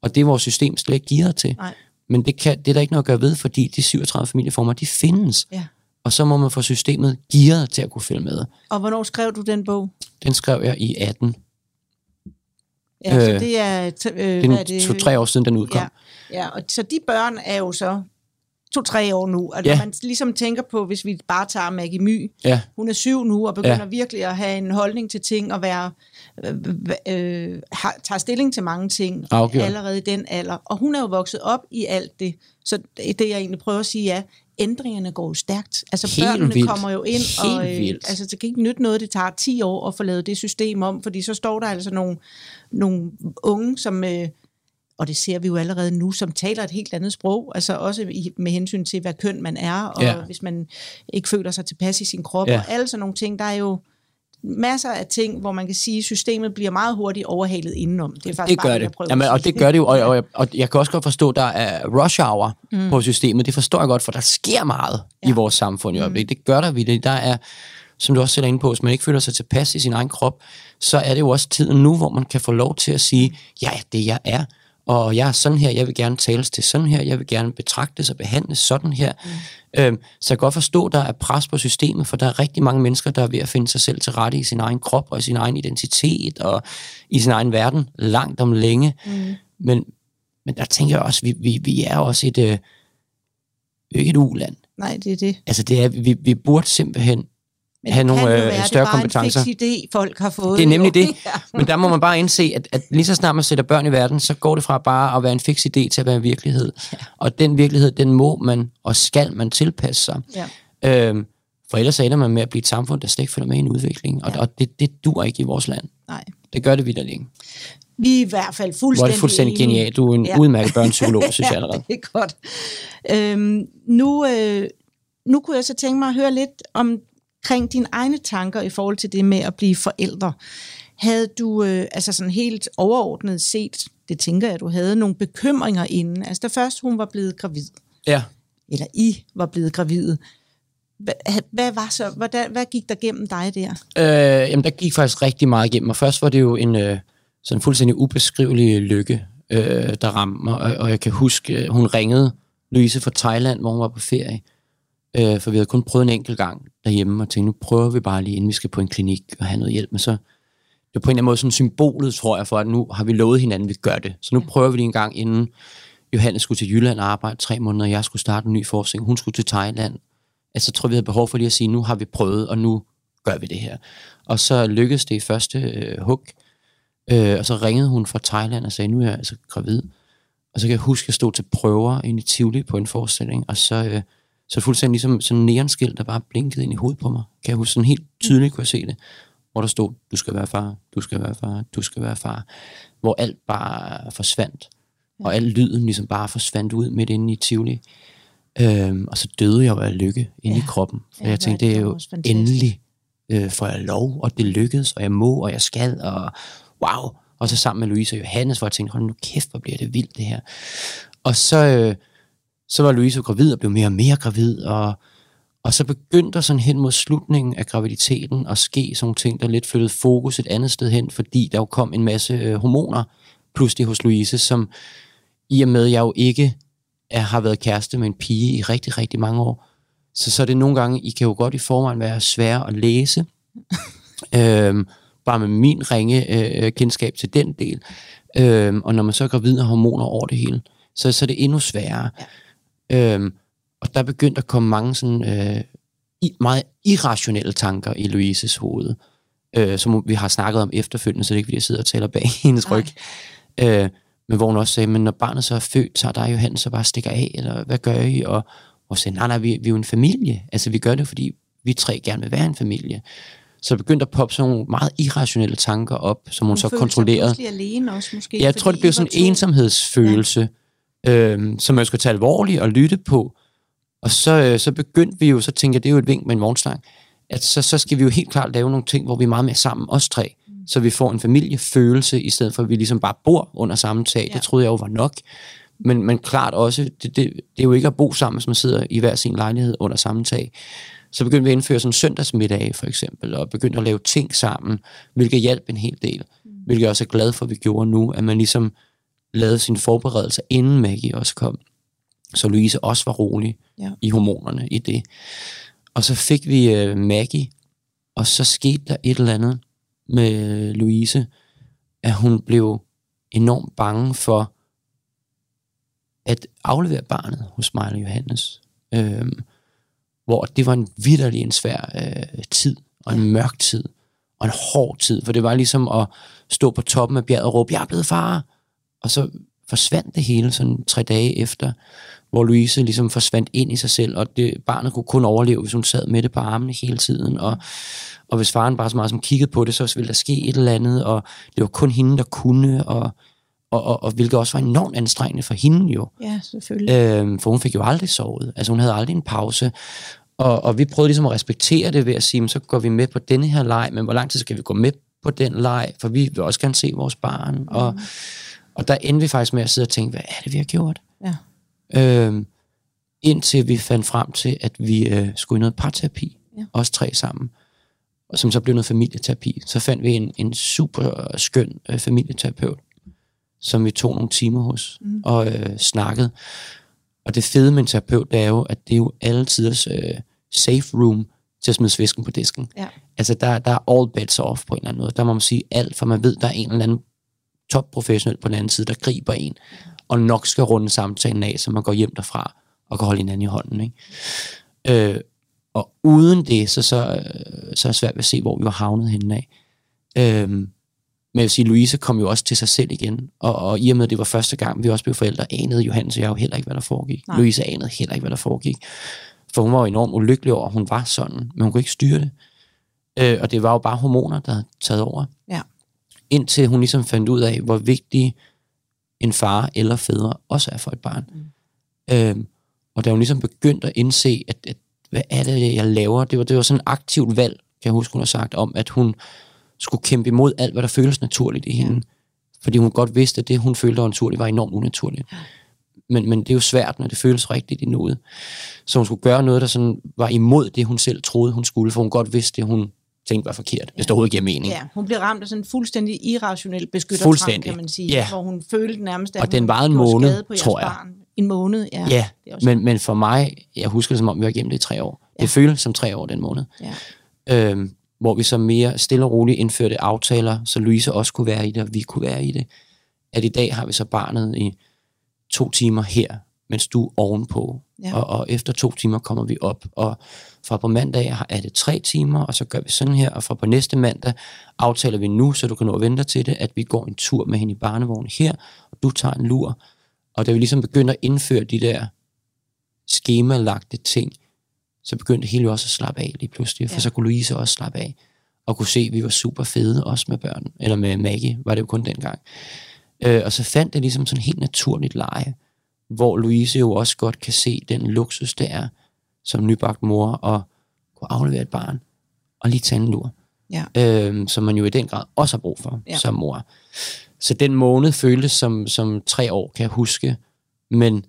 og det er vores system slet ikke gearet til. nej, Men det, kan, det er der ikke noget at gøre ved, fordi de 37 familieformer, de findes. ja. Og så må man få systemet gearet til at kunne følge med. Og hvornår skrev du den bog? Den skrev jeg i 18. Ja, øh, så det er... T- øh, Det er nu to-tre år siden, den udkom. Ja, ja og så de børn er jo så to-tre år nu. Og Ja. man ligesom tænker på, hvis vi bare tager Maggie My, Ja, hun er syv nu, og begynder ja. virkelig at have en holdning til ting, og være, øh, øh, har, tager stilling til mange ting Afgjort. allerede i den alder. Og hun er jo vokset op i alt det. Så det, jeg egentlig prøver at sige er, ændringerne går jo stærkt. Altså Helt børnene vildt. kommer jo ind, Helt og øh, vildt. altså, det kan ikke nytte noget, det tager 10 år at få lavet det system om, fordi så står der altså nogle, nogle unge, som... Øh, og det ser vi jo allerede nu, som taler et helt andet sprog, altså også i, med hensyn til, hvad køn man er, og Ja. hvis man ikke føler sig tilpas i sin krop, ja. og alle sådan nogle ting. Der er jo masser af ting, hvor man kan sige, at systemet bliver meget hurtigt overhalet indenom. Det er faktisk det bare gør jeg det. prøver Jamen, og det gør det jo, og, og, og jeg kan også godt forstå, at der er rush hour mm. på systemet. Det forstår jeg godt, for der sker meget ja. i vores samfund i øjeblikket. Det gør der vi det. Der er, som du også selv er inde på, hvis man ikke føler sig tilpas i sin egen krop, så er det jo også tiden nu, hvor man kan få lov til at sige, ja, det jeg er, og jeg er sådan her, jeg vil gerne tales til sådan her, jeg vil gerne betragtes og behandles sådan her. Mm. Øhm, så jeg kan godt forstå, at der er pres på systemet, for der er rigtig mange mennesker, der er ved at finde sig selv til rette i sin egen krop og i sin egen identitet og i sin egen verden langt om længe. Mm. Men, men der tænker jeg også, vi, vi, vi er også et, øh, ikke et uland. Nej, det er det. Altså det er, vi, vi burde simpelthen Men have det nogle kan jo øh, være, det er større bare en kompetencer. idé, folk har fået. Det er nemlig det. Ja. Men der må man bare indse, at, at lige så snart man sætter børn i verden, så går det fra bare at være en fix idé til at være en virkelighed. Ja. Og den virkelighed, den må man og skal man tilpasse sig. Ja. Øhm, for ellers ender man med at blive et samfund, der slet ikke følger med i en udvikling. Og, Ja. og det, det dur ikke i vores land. Nej. Det gør det vildt ikke. Vi er i hvert fald Hvor er fuldstændig det fuldstændig enige. genialt. Du er en ja. Ja. udmærket børnepsykolog, synes jeg allerede. det er godt. Øhm, nu, øh, nu kunne jeg så tænke mig at høre lidt omkring dine egne tanker i forhold til det med at blive forældre. Havde du øh, altså sådan helt overordnet set, det tænker jeg, du havde nogle bekymringer inden, altså da først hun var blevet gravid, Ja. eller I var blevet gravide, hvad, var så, hvordan, hvad gik der gennem dig der? Øh, jamen, der gik faktisk rigtig meget igennem, og først var det jo en øh, sådan fuldstændig ubeskrivelig lykke, øh, der ramte mig, og, og jeg kan huske, øh, hun ringede Louise fra Thailand, hvor hun var på ferie, øh, for vi havde kun prøvet en enkelt gang derhjemme, og tænkte, nu prøver vi bare lige, inden vi skal på en klinik og have noget hjælp, men så det var på en eller anden måde sådan symbolet, tror jeg, for at nu har vi lovet hinanden, at vi gør det. Så nu prøver vi lige en gang, inden Johannes skulle til Jylland og arbejde tre måneder, og jeg skulle starte en ny forskning, hun skulle til Thailand. Altså, jeg tror, vi havde behov for lige at sige, nu har vi prøvet, og nu gør vi det her. Og så lykkedes det i første øh, hug, øh, og så ringede hun fra Thailand og sagde, nu er jeg altså gravid. Og så kan jeg huske, at jeg stod til prøver inde i Tivoli på en forestilling, og så, øh, så fuldstændig ligesom sådan en neonskilt, der bare blinkede ind i hovedet på mig. Kan jeg huske, sådan helt tydeligt kunne jeg se det, hvor der stod, du skal være far, du skal være far, du skal være far. Hvor alt bare forsvandt, og al lyden ligesom bare forsvandt ud midt inde i Tivoli. Øhm, og så døde jeg jo af lykke inde ja. i kroppen. For Ja, jeg tænkte, det er jo endelig øh, får jeg lov, og det lykkedes, og jeg må, og jeg skal, og wow. Og så sammen med Louise og Johannes, hvor jeg tænkte, hold nu kæft, hvor bliver det vildt det her. Og så, øh, så var Louise jo gravid og blev mere og mere gravid, og, og så begyndte der sådan hen mod slutningen af graviditeten at ske sådan nogle ting, der lidt flyttede fokus et andet sted hen, fordi der jo kom en masse øh, hormoner pludselig hos Louise, som i og med, at jeg jo ikke er, har været kæreste med en pige i rigtig, rigtig mange år, Så så er det nogle gange, I kan jo godt i forvejen være svære at læse, øhm, bare med min ringe øh, kendskab til den del. Øhm, og når man så er gravid og hormoner over det hele, så, så er det endnu sværere. Øhm, og der er begyndt at komme mange sådan, øh, i, meget irrationelle tanker i Louises hoved, øh, som vi har snakket om efterfølgende, så det er ikke, fordi jeg sidder og taler bag hendes ryg. Øh, men hvor hun også sagde, men når barnet så er født, så er der jo hen, så bare stikker af, eller hvad gør I? Og, og sagde, nej, nej, vi, vi er jo en familie. Altså, vi gør det, fordi vi tre gerne vil være en familie. Så begyndte at poppe sådan nogle meget irrationelle tanker op, som hun, hun så kontrollerede. Hun alene også, måske. Ja, jeg tror, det blev sådan en ensomhedsfølelse, ja. Øhm, som man skulle tage alvorligt og lytte på. Og så, øh, så begyndte vi jo, så tænkte jeg, det er jo et vink med en vognstang, at så, så skal vi jo helt klart lave nogle ting, hvor vi er meget mere sammen, os tre. Så vi får en familiefølelse, i stedet for at vi ligesom bare bor under samme tag. Ja. Det troede jeg jo var nok. Men, men klart også, det, det, det er jo ikke at bo sammen, hvis man sidder i hver sin lejlighed under samme tag. Så begyndte vi at indføre sådan søndagsmiddag for eksempel, og begyndte at lave ting sammen, hvilket hjalp en hel del. Mm. Hvilket jeg også er glad for, at vi gjorde nu, at man ligesom lavede sin forberedelse, inden Maggie også kom. Så Louise også var rolig ja. i hormonerne i det. Og så fik vi øh, Maggie, og så skete der et eller andet med Louise, at hun blev enormt bange for at aflevere barnet hos mig og Johannes. Øhm, hvor det var en vidderlig en svær øh, tid, og en mørk tid, og en hård tid, for det var ligesom at stå på toppen af bjerget og råbe, jeg er blevet far, og så forsvandt det hele sådan tre dage efter, hvor Louise ligesom forsvandt ind i sig selv, og det, barnet kunne kun overleve, hvis hun sad med det på armene hele tiden, og, og hvis faren bare så meget som kiggede på det, så ville der ske et eller andet, og det var kun hende, der kunne, og, og, og, og hvilket også var enormt anstrengende for hende jo. Ja, selvfølgelig. Øhm, for hun fik jo aldrig sovet, altså hun havde aldrig en pause, og, og vi prøvede ligesom at respektere det ved at sige, så går vi med på denne her leg, men hvor lang tid skal vi gå med på den leg, for vi vil også gerne se vores barn, mm. Og, der endte vi faktisk med at sidde og tænke, hvad er det, vi har gjort? Ja. Øhm, indtil vi fandt frem til, at vi øh, skulle i noget parterapi, ja. os tre sammen, og som så blev noget familieterapi. Så fandt vi en, en super skøn øh, familieterapeut, som vi tog nogle timer hos, mm. og øh, snakkede. Og det fede med en terapeut, det er jo, at det er jo alle tiders øh, safe room til at smide svisken på disken. Ja. Altså, der, der er all bets off på en eller anden måde. Der må man sige alt, for man ved, der er en eller anden topprofessionel på den anden side, der griber en, og nok skal runde samtalen af, så man går hjem derfra og kan holde hinanden i hånden. Ikke? Øh, og uden det, så, så, øh, så er det svært at se, hvor vi var havnet henne af. Øh, men jeg vil sige, Louise kom jo også til sig selv igen, og, og i og med, at det var første gang, vi også blev forældre, anede Johannes og jeg jo heller ikke, hvad der foregik. Nej. Louise anede heller ikke, hvad der foregik. For hun var jo enormt ulykkelig over, at hun var sådan, men hun kunne ikke styre det. Øh, og det var jo bare hormoner, der havde taget over. Ja. Indtil hun ligesom fandt ud af, hvor vigtig en far eller fædre også er for et barn. Mm. Øhm, og da hun ligesom begyndte at indse, at, at hvad er det, jeg laver? Det var, det var sådan et aktivt valg, kan jeg huske, hun har sagt, om at hun skulle kæmpe imod alt, hvad der føles naturligt i hende. Ja. Fordi hun godt vidste, at det, hun følte var naturligt, var enormt unaturligt. Men, men det er jo svært, når det føles rigtigt i noget. Så hun skulle gøre noget, der sådan var imod det, hun selv troede, hun skulle, for hun godt vidste, at hun tænkte var forkert, ja. hvis det overhovedet giver mening. Ja, hun blev ramt af sådan en fuldstændig irrationel beskyttertrang, kan man sige, ja. hvor hun følte nærmest, at og den var en måned, på tror jeg. Barn. En måned, ja. Ja, men, men for mig, jeg husker det som om, vi var igennem det i tre år. Ja. Det føles som tre år den måned. Ja. Øhm, hvor vi så mere stille og roligt indførte aftaler, så Louise også kunne være i det, og vi kunne være i det. At i dag har vi så barnet i to timer her, mens du er ovenpå. Ja. Og, og efter to timer kommer vi op, og fra på mandag er det tre timer, og så gør vi sådan her, og fra på næste mandag aftaler vi nu, så du kan nå at vente til det, at vi går en tur med hende i barnevognen her, og du tager en lur. Og da vi ligesom begynder at indføre de der skemalagte ting, så begyndte hele også at slappe af lige pludselig, for ja. så kunne Louise også slappe af, og kunne se, at vi var super fede, også med børn, eller med Maggie, var det jo kun dengang. Øh, og så fandt det ligesom sådan helt naturligt leje, hvor Louise jo også godt kan se den luksus, der er som nybagt mor at kunne aflevere et barn og lige tage en lur. Ja. Øhm, som man jo i den grad også har brug for ja. som mor. Så den måned føltes som, som tre år, kan jeg huske. Men,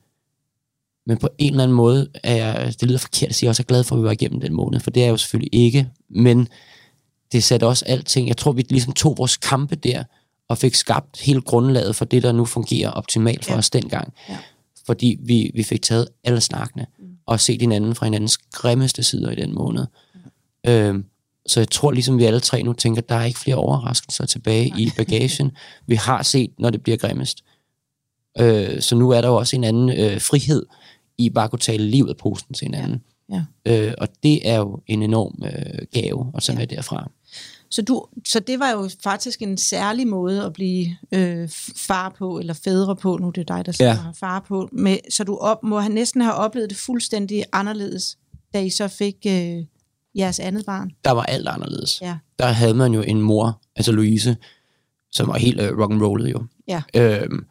men på en eller anden måde er jeg, det lyder forkert at sige, jeg også er glad for, at vi var igennem den måned, for det er jeg jo selvfølgelig ikke. Men det satte også alting. Jeg tror, vi ligesom tog vores kampe der, og fik skabt hele grundlaget for det, der nu fungerer optimalt for ja. os dengang. Ja. Fordi vi, vi fik taget alle snakkene og set hinanden fra hinandens grimmeste sider i den måned. Øhm, så jeg tror ligesom vi alle tre nu tænker, der er ikke flere overraskelser tilbage Nej. i bagagen. Vi har set, når det bliver grimmest. Øh, så nu er der jo også en anden øh, frihed i bare at kunne tale livet af posten til hinanden. Ja. Øh, og det er jo en enorm øh, gave at tage Ja. med derfra. Så, du, så det var jo faktisk en særlig måde at blive øh, far på, eller fædre på, nu er det dig, der sidder Ja. ja. far på, med, så du op, må have næsten have oplevet det fuldstændig anderledes, da I så fik øh, jeres andet barn. Der var alt anderledes. Ja. Der havde man jo en mor, altså Louise, som var helt øh, rock'n'rollet jo. Ja. Øhm,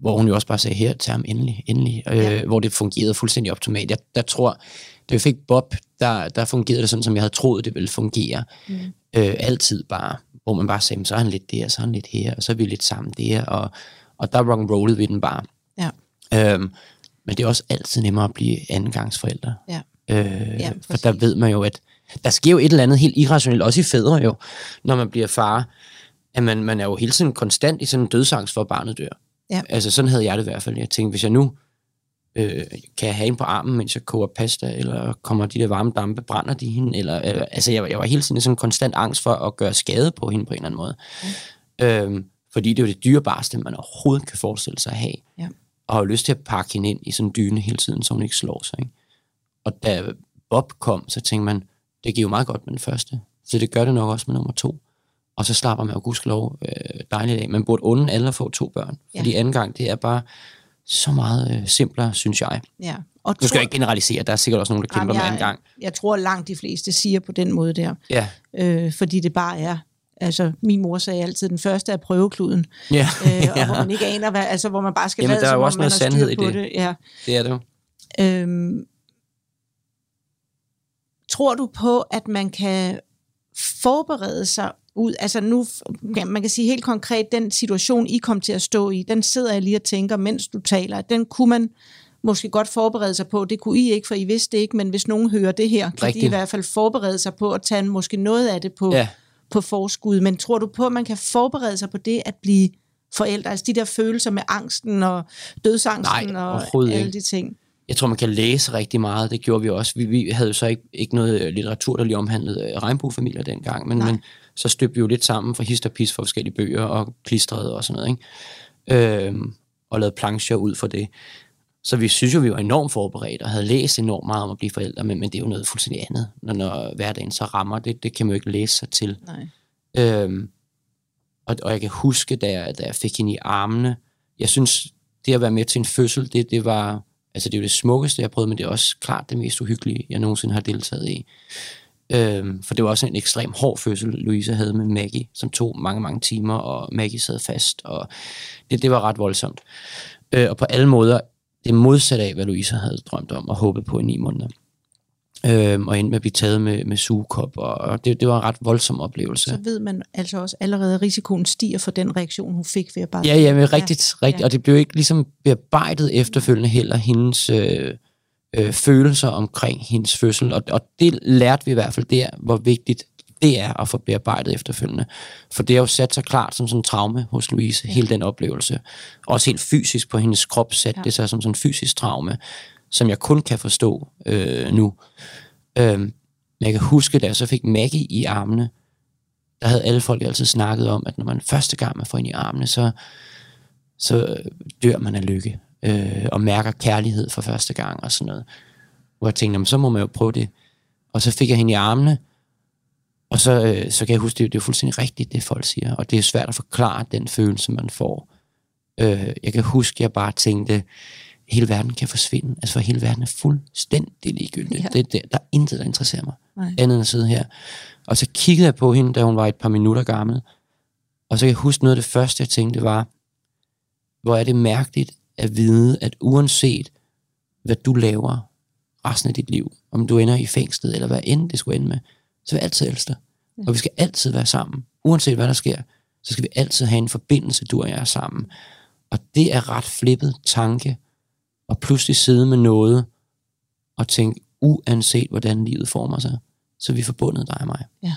hvor hun jo også bare sagde, her, tag ham endelig, endelig. Øh, Ja. Hvor det fungerede fuldstændig optimalt. Jeg der tror, da vi fik Bob, der, der fungerede det sådan, som jeg havde troet, det ville fungere. Mm. Øh, altid bare, hvor man bare sagde, "Men så er han lidt der, så er han lidt her, og så er vi lidt sammen der, og, og der rock'n'rollede vi den bare. Ja. Øhm, men det er også altid nemmere at blive andengangsforældre. Ja. Øh, Ja, for der ved man jo, at der sker jo et eller andet helt irrationelt, også i fædre jo, når man bliver far, at man, man er jo hele tiden konstant i sådan en dødsangst for, at barnet dør. Ja. Altså sådan havde jeg det i hvert fald. Jeg tænkte, hvis jeg nu øh, kan jeg have en på armen, mens jeg koger pasta, eller kommer de der varme dampe, brænder de hende, eller, eller altså jeg, var- jeg var hele tiden sådan en konstant angst for at gøre skade på hende på en eller anden måde. Øhm, fordi det er jo det dyrebareste, man overhovedet kan forestille sig at have. Ja. Og har jo lyst til at pakke hende ind i sådan en dyne hele tiden, så hun ikke slår sig. Ikke? Og da Bob kom, så tænkte man, det giver jo meget godt med den første. Så det gør det nok også med nummer to. Og så slapper man jo gudskelov øh, dejligt af. Man burde unde alle at få to børn. Ja. Fordi anden gang, det er bare så meget øh, simplere, synes jeg. Ja. Og Nu skal jeg ikke generalisere, der er sikkert også nogen, der kæmper Jamen, med jeg- anden gang. Jeg tror, langt de fleste siger på den måde der, Ja, øh, fordi det bare er. Altså, min mor sagde altid, den første er prøvekluden, ja. øh, og hvor man ikke aner, hvad, altså, hvor man bare skal Jamen, lade, der er jo også noget sandhed i det. det. Ja. det er det jo. Øhm, tror du på, at man kan forberede sig ud, altså nu, ja, man kan sige helt konkret, den situation, I kom til at stå i, den sidder jeg lige og tænker, mens du taler, den kunne man måske godt forberede sig på. Det kunne I ikke, for I vidste det ikke, men hvis nogen hører det her, kan de Rigtigt. i hvert fald forberede sig på at tage måske noget af det på, Ja. på forskud. Men tror du på, at man kan forberede sig på det at blive forældre? Altså de der følelser med angsten og dødsangsten Nej, og alle de ting. Jeg tror, man kan læse rigtig meget. Det gjorde vi også. Vi, vi havde jo så ikke, ikke noget øh, litteratur, der lige omhandlede øh, regnbuefamilier dengang, men, Nej. men så støbte vi jo lidt sammen fra hist og pis for forskellige bøger og klistrede og sådan noget, ikke? Øhm, og lavede plancher ud for det. Så vi synes jo, vi var enormt forberedt og havde læst enormt meget om at blive forældre, men, men det er jo noget fuldstændig andet, når, når hverdagen så rammer. Det, det kan man jo ikke læse sig til. Nej. Øhm, og, og jeg kan huske, da jeg, da jeg fik hende i armene, jeg synes, det at være med til en fødsel, det, det var, altså det er jo det smukkeste, jeg prøvede, men det er også klart det mest uhyggelige, jeg nogensinde har deltaget i. Øhm, for det var også en ekstrem hård fødsel, Louise havde med Maggie, som tog mange, mange timer, og Maggie sad fast, og det, det var ret voldsomt. Øh, og på alle måder, det modsatte af, hvad Louise havde drømt om og håbet på i ni måneder. Øhm, og endte med at blive taget med, med sugekop, og, og det, det var en ret voldsom oplevelse. Så ved man altså også allerede, at risikoen stiger for den reaktion, hun fik ved at bare... Ja, ja, men rigtigt, ja. rigtigt. Ja. Og det blev ikke ligesom bearbejdet efterfølgende heller, hendes øh, øh, følelser omkring hendes fødsel. Og, og det lærte vi i hvert fald der, hvor vigtigt det er at få bearbejdet efterfølgende. For det har jo sat sig klart som sådan en traume hos Louise, ja. hele den oplevelse. Også helt fysisk på hendes krop satte ja. Det sig som sådan en fysisk traume, som jeg kun kan forstå øh, nu. Øhm, men jeg kan huske, da jeg så fik Maggie i armene, der havde alle folk altid snakket om, at når man første gang man får hende i armene, så, så dør man af lykke, øh, og mærker kærlighed for første gang og sådan noget. Hvor jeg tænkte, "Jamen, så må man jo prøve det. Og så fik jeg hende i armene, og så, øh, så kan jeg huske, det, det er fuldstændig rigtigt, det folk siger, og det er svært at forklare den følelse, man får. Øh, jeg kan huske, jeg bare tænkte, hele verden kan forsvinde. Altså, for hele verden er fuldstændig ligegyldigt. Ja. Ja. Det, det, der er intet, der interesserer mig, Nej. andet end at sidde her. Og så kiggede jeg på hende, da hun var et par minutter gammel, og så kan jeg huske noget af det første, jeg tænkte var, hvor er det mærkeligt at vide, at uanset hvad du laver resten af dit liv, om du ender i fængslet, eller hvad end det skulle ende med, så vil jeg altid elske dig. Og vi skal altid være sammen. Uanset hvad der sker, så skal vi altid have en forbindelse, du og jeg er sammen. Og det er ret flippet tanke, at pludselig sidde med noget, og tænke, uanset hvordan livet former sig, så er vi forbundet dig og mig. Ja.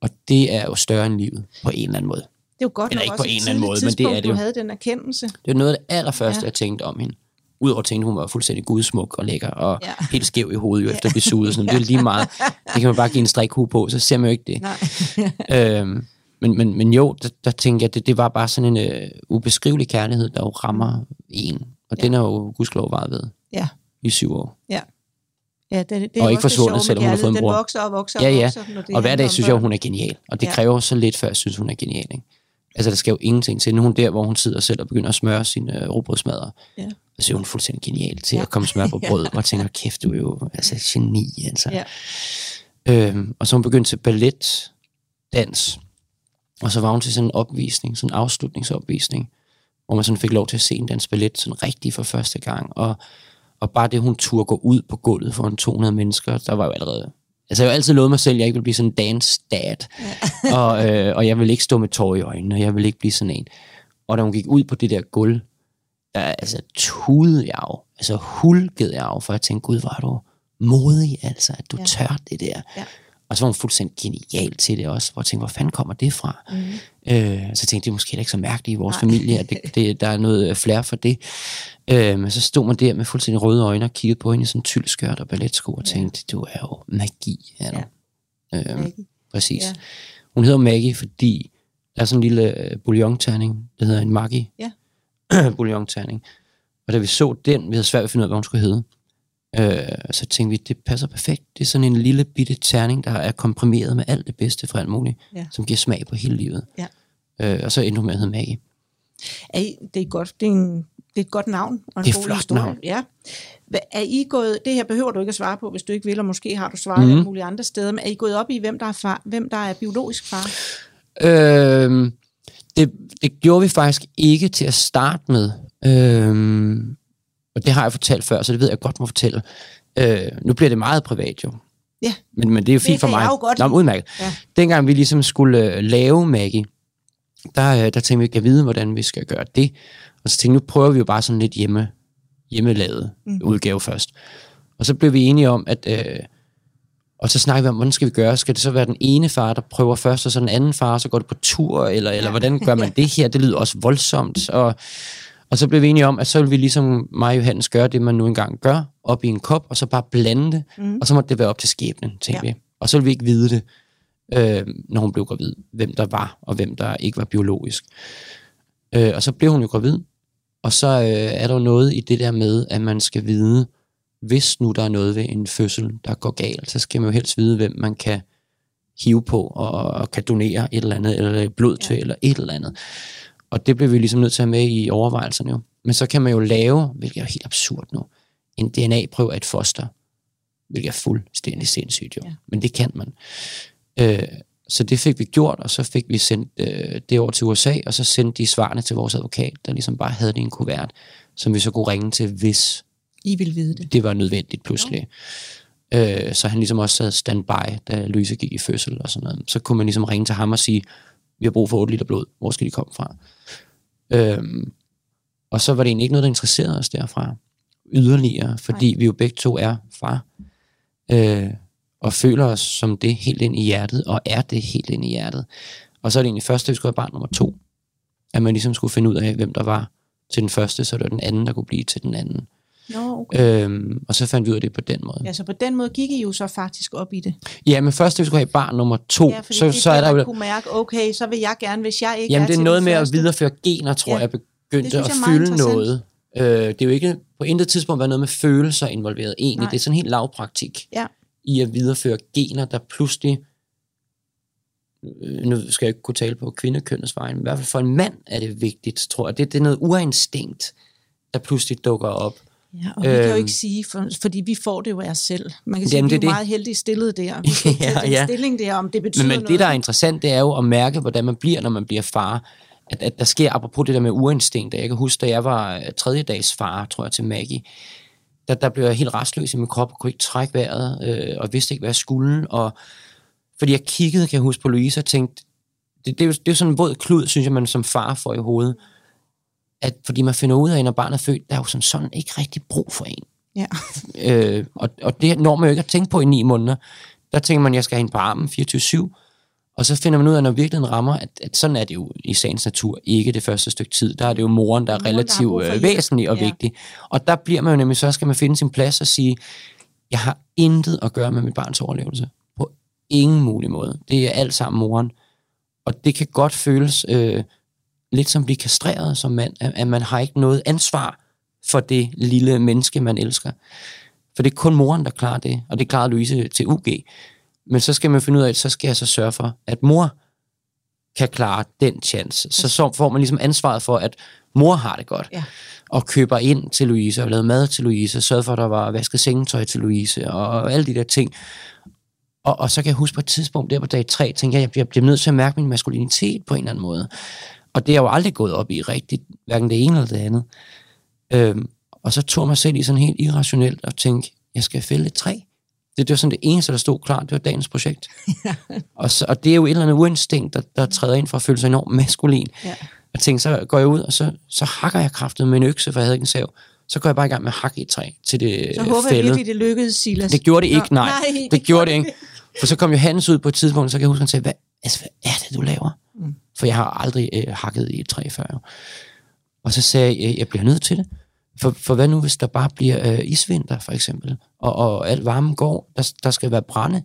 Og det er jo større end livet, på en eller anden måde. Det er jo godt Eller nok ikke på en eller anden måde, men det er det jo. du havde den erkendelse. Det er noget af det allerførste, Ja. ja. jeg tænkte om hende. Udover at hun var fuldstændig gudsmuk og lækker, og Ja. ja. helt skæv i hovedet, jo, efter at blive suget. Sådan. noget. Det er lige meget. Det kan man bare give en strikhue på, så ser man jo ikke det. Nej. Øhm, men, men, men jo, der, der tænkte jeg, det, det var bare sådan en øh, ubeskrivelig kærlighed, der jo rammer en. Og Ja. ja. den er jo gudskelov varet ved Ja. i syv år. Ja, det, det er Og ikke forsvundet, selvom hun har fået en bror. Den vokser og vokser Ja, og ja. vokser. når det Og hver dag synes jeg, hun er genial. Og det Ja. ja. kræver så lidt, før jeg synes, hun er genial. Ikke? Altså, der skal jo ingenting til. Nu er hun der, hvor hun sidder selv og begynder at smøre sine øh, råbrødsmadder. Ja. Og så er hun fuldstændig genial til Ja. ja. at komme smør på Ja. brød. Og jeg tænker, kæft, du er jo altså, geni. Altså. Ja. Øhm, og så hun begyndt til ballet, dans. Og så var hun til sådan en opvisning, sådan en afslutningsopvisning, hvor man sådan fik lov til at se en dansk ballet sådan rigtig for første gang. Og, og bare det, hun turde gå ud på gulvet foran 200 mennesker, der var jo allerede... Altså, jeg har altid lovet mig selv, at jeg ikke ville blive sådan en dance dad. og, øh, og jeg vil ikke stå med tår i øjnene, og jeg vil ikke blive sådan en. Og da hun gik ud på det der gulv, der altså tudede jeg jo, altså hulkede jeg jo, for jeg tænkte, gud, er du modig, altså, at du Ja. ja. tør det der. Ja. Og så var hun fuldstændig genial til det også, hvor jeg tænkte, hvor fanden kommer det fra? Mm. Øh, så tænkte jeg, det er måske ikke så mærkeligt i vores Nej. Familie, at det, det, der er noget øh, flere for det. Øh, men så stod man der med fuldstændig røde øjne og kiggede på hende i sådan en tyldskørt og balletsko og Ja. tænkte, du er jo magi, er du. Ja. Øh, Maggie. præcis. Ja. Ja. Hun hedder Maggie, fordi der er sådan en lille øh, bouillonterning, der hedder en Maggie. Ja. bouillonterning. Og da vi så den, vi havde svært ved at finde ud af, hvad hun skulle hedde. Øh, så tænkte vi, det passer perfekt. Det er sådan en lille bitte terning, der er komprimeret med alt det bedste fra alt muligt, Ja. som giver smag på hele livet. Ja. Øh, og så endte hun med at hedde Maggie. Er I, det, er godt, det, er en, det er et godt navn. Og en Det er et flot historie. navn. Ja. Er I gået, det her behøver du ikke at svare på, hvis du ikke vil, og måske har du svaret mm. alle mulige andre steder, men er I gået op i, hvem der er, far, hvem der er biologisk far? Øh, det, det gjorde vi faktisk ikke til at starte med. Øh, og det har jeg fortalt før, så det ved jeg godt må fortælle. Øh, nu bliver det meget privat jo. Ja. Men, men det er jo fint for kan mig. jeg jo godt Nå, udmærket. Ja. Dengang vi ligesom skulle øh, lave Maggie, der, øh, der tænkte vi, kan vide, hvordan vi skal gøre det. Og så tænkte nu prøver vi jo bare sådan lidt hjemme, hjemmelavet Mm. udgave først. Og så blev vi enige om, at... Øh, og så snakker vi om, hvordan skal vi gøre? Skal det så være den ene far, der prøver først, og så den anden far, så går det på tur, eller, eller hvordan gør man det her? Det lyder også voldsomt. Og, og så blev vi enige om, at så vil vi ligesom mig og Johannes gøre det, man nu engang gør, op i en kop, og så bare blande det, Mm. og så måtte det være op til skæbnen, tænkte Ja. ja. vi. Og så ville vi ikke vide det, øh, når hun blev gravid, hvem der var, og hvem der ikke var biologisk. Øh, og så blev hun jo gravid, og så øh, er der jo noget i det der med, at man skal vide, hvis nu der er noget ved en fødsel, der går galt, så skal man jo helst vide, hvem man kan hive på og, og kan donere et eller andet, eller blod til, Ja. eller et eller andet. Og det bliver vi ligesom nødt til at have med i overvejelserne jo. Men så kan man jo lave, hvilket er helt absurd nu, en DNA-prøve af et foster, hvilket er fuldstændig sindssygt jo. Ja. Ja. Men det kan man. Øh, så det fik vi gjort, og så fik vi sendt øh, det over til USA, og så sendte de svarene til vores advokat, der ligesom bare havde det i en kuvert, som vi så kunne ringe til, hvis I vil vide det. det var nødvendigt pludselig. Øh, så han ligesom også sad standby, da Louise gik i fødsel og sådan noget. Så kunne man ligesom ringe til ham og sige, vi har brug for 8 liter blod, hvor skal de komme fra? Øhm, og så var det egentlig ikke noget, der interesserede os derfra yderligere, fordi vi jo begge to er far, øh, og føler os som det helt ind i hjertet, og er det helt ind i hjertet. Og så er det egentlig først, at vi skulle have barn nummer to, at man ligesom skulle finde ud af, hvem der var til den første, så det var den anden, der kunne blive til den anden. Nå, okay. Øhm, og så fandt vi ud af det på den måde. Ja, så på den måde gik I jo så faktisk op i det. Ja, men først, da vi skulle have barn nummer to, Ja, så, det så er der jo... kunne mærke, okay, så vil jeg gerne, hvis jeg ikke Jamen, er det er noget med første. at videreføre gener, tror Ja. jeg, begyndte at fylde noget. Øh, det er jo ikke på intet tidspunkt været noget med følelser involveret egentlig. Nej. Det er sådan helt lavpraktik Ja. i at videreføre gener, der pludselig øh, nu skal jeg ikke kunne tale på kvindekønnets vegne, men i hvert fald for en mand er det vigtigt, tror jeg. Det, det er noget urinstinkt, der pludselig dukker op. Ja, og vi kan jo Øhm. ikke sige, for, fordi vi får det jo af os selv. Man kan sige, Jamen, vi er det er jo det. meget heldigt stillet der. Vi kan Ja, den ja. stilling der, om det betyder Men, men noget. det, der er interessant, det er jo at mærke, hvordan man bliver, når man bliver far. At, at der sker, apropos det der med urinstinkt, jeg kan huske, da jeg var øh, tredje dags far, tror jeg, til Maggie, der, der blev jeg helt restløs i min krop, og kunne ikke trække vejret, øh, og vidste ikke, hvad jeg skulle. Og, fordi jeg kiggede, kan jeg huske, på Louise og tænkte, det, det, er jo, det er jo sådan en våd klud, synes jeg, man som far får i hovedet. At, fordi man finder ud af, når barnet er født, der er jo som sådan ikke rigtig brug for en. Ja. Øh, og, og det når man jo ikke at tænke på i ni måneder. Der tænker man, jeg skal have hende på armen 24-7. Og så finder man ud af, når virkeligheden rammer, at, at sådan er det jo i sagens natur ikke det første stykke tid. Der er det jo moren, der er Moren, der relativt for øh, væsentlig og Ja. vigtig. Og der bliver man jo nemlig, så skal man finde sin plads og sige, jeg har intet at gøre med mit barns overlevelse. På ingen mulig måde. Det er alt sammen moren. Og det kan godt føles øh, lidt som blive kastreret som mand, at, at man har ikke noget ansvar for det lille menneske, man elsker. For det er kun moren, der klarer det, og det klarer Louise til UG. Men så skal man finde ud af, at så skal jeg så sørge for, at mor kan klare den chance. Så, så får man ligesom ansvaret for, at mor har det godt. Ja. Og køber ind til Louise, og lavet mad til Louise, og sørget for, at der var vasket sengetøj til Louise, og alle de der ting. Og, og så kan jeg huske på et tidspunkt, der på dag 3, tænker jeg, jeg bliver, jeg bliver nødt til at mærke min maskulinitet på en eller anden måde. Og det er jeg jo aldrig gået op i rigtigt, hverken det ene eller det andet. Øhm, og så tog jeg mig selv i sådan helt irrationelt og tænkte, jeg skal fælde et træ. Det, det var sådan det eneste, der stod klart, det var dagens projekt. og, så, og det er jo et eller andet uinstinkt, der, der træder ind for at føle sig enormt maskulin. Ja. Og tænkte, så går jeg ud, og så, så hakker jeg kraftet med en økse, for jeg havde ikke en sav. Så går jeg bare i gang med at hakke et træ til det Så håber jeg fældet. virkelig, det lykkedes, Silas. Det gjorde det ikke, nej. nej det, gjorde det ikke. For så kom Johannes ud på et tidspunkt, så kan jeg huske, at han sagde, hvad, altså, hvad er det, du laver? Mm. For jeg har aldrig øh, hakket i et træ før. Jo. Og så sagde jeg, jeg bliver nødt til det. For, for hvad nu, hvis der bare bliver øh, isvinter, for eksempel, og, og alt varmen går, der, der skal være brænde,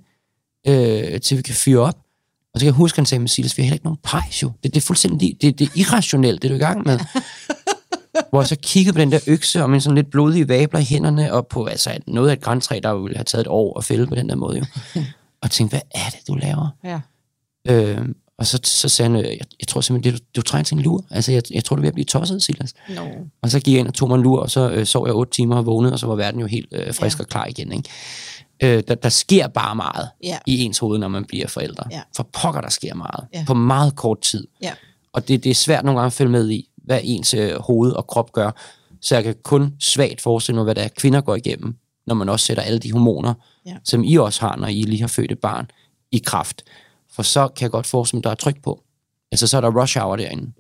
øh, til vi kan fyre op. Og så kan jeg huske, at han sagde, Silas, vi har heller ikke nogen pejs jo. Det, det er fuldstændig, det, det er irrationelt, det er du i gang med. Hvor jeg så kiggede på den der økse, og med sådan lidt blodige vabler i hænderne, og på altså, noget af et græntræ, der ville have taget et år at fælde på den der måde. Jo. Og tænkte, hvad er det, du laver? Ja. Øh, og så, så sagde han, jeg, jeg tror simpelthen, det, du, du trænger til en lur. Altså, jeg, jeg tror, du er ved at blive tosset, Silas. No. Og så gik jeg ind og tog mig en lur, og så øh, sov jeg otte timer og vågnede, og så var verden jo helt øh, frisk Ja. og klar igen. Ikke? Øh, der, der sker bare meget Ja. i ens hoved, når man bliver forældre. Ja. For pokker, der sker meget. Ja. På meget kort tid. Ja. Og det, det er svært nogle gange at følge med i, hvad ens øh, hoved og krop gør. Så jeg kan kun svagt forestille mig, hvad det er, kvinder går igennem, når man også sætter alle de hormoner, Ja. som I også har, når I lige har født et barn, i kraft. For så kan jeg godt forestille mig, der er tryk på. Altså, så er der rush hour derinde.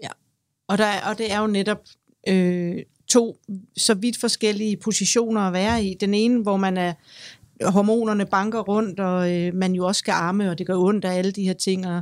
Og, der, er- og det er jo netop øh, to så vidt forskellige positioner at være i. Den ene, hvor man er hormonerne banker rundt, og øh, man jo også skal arme, og det gør ondt af alle de her ting. Og,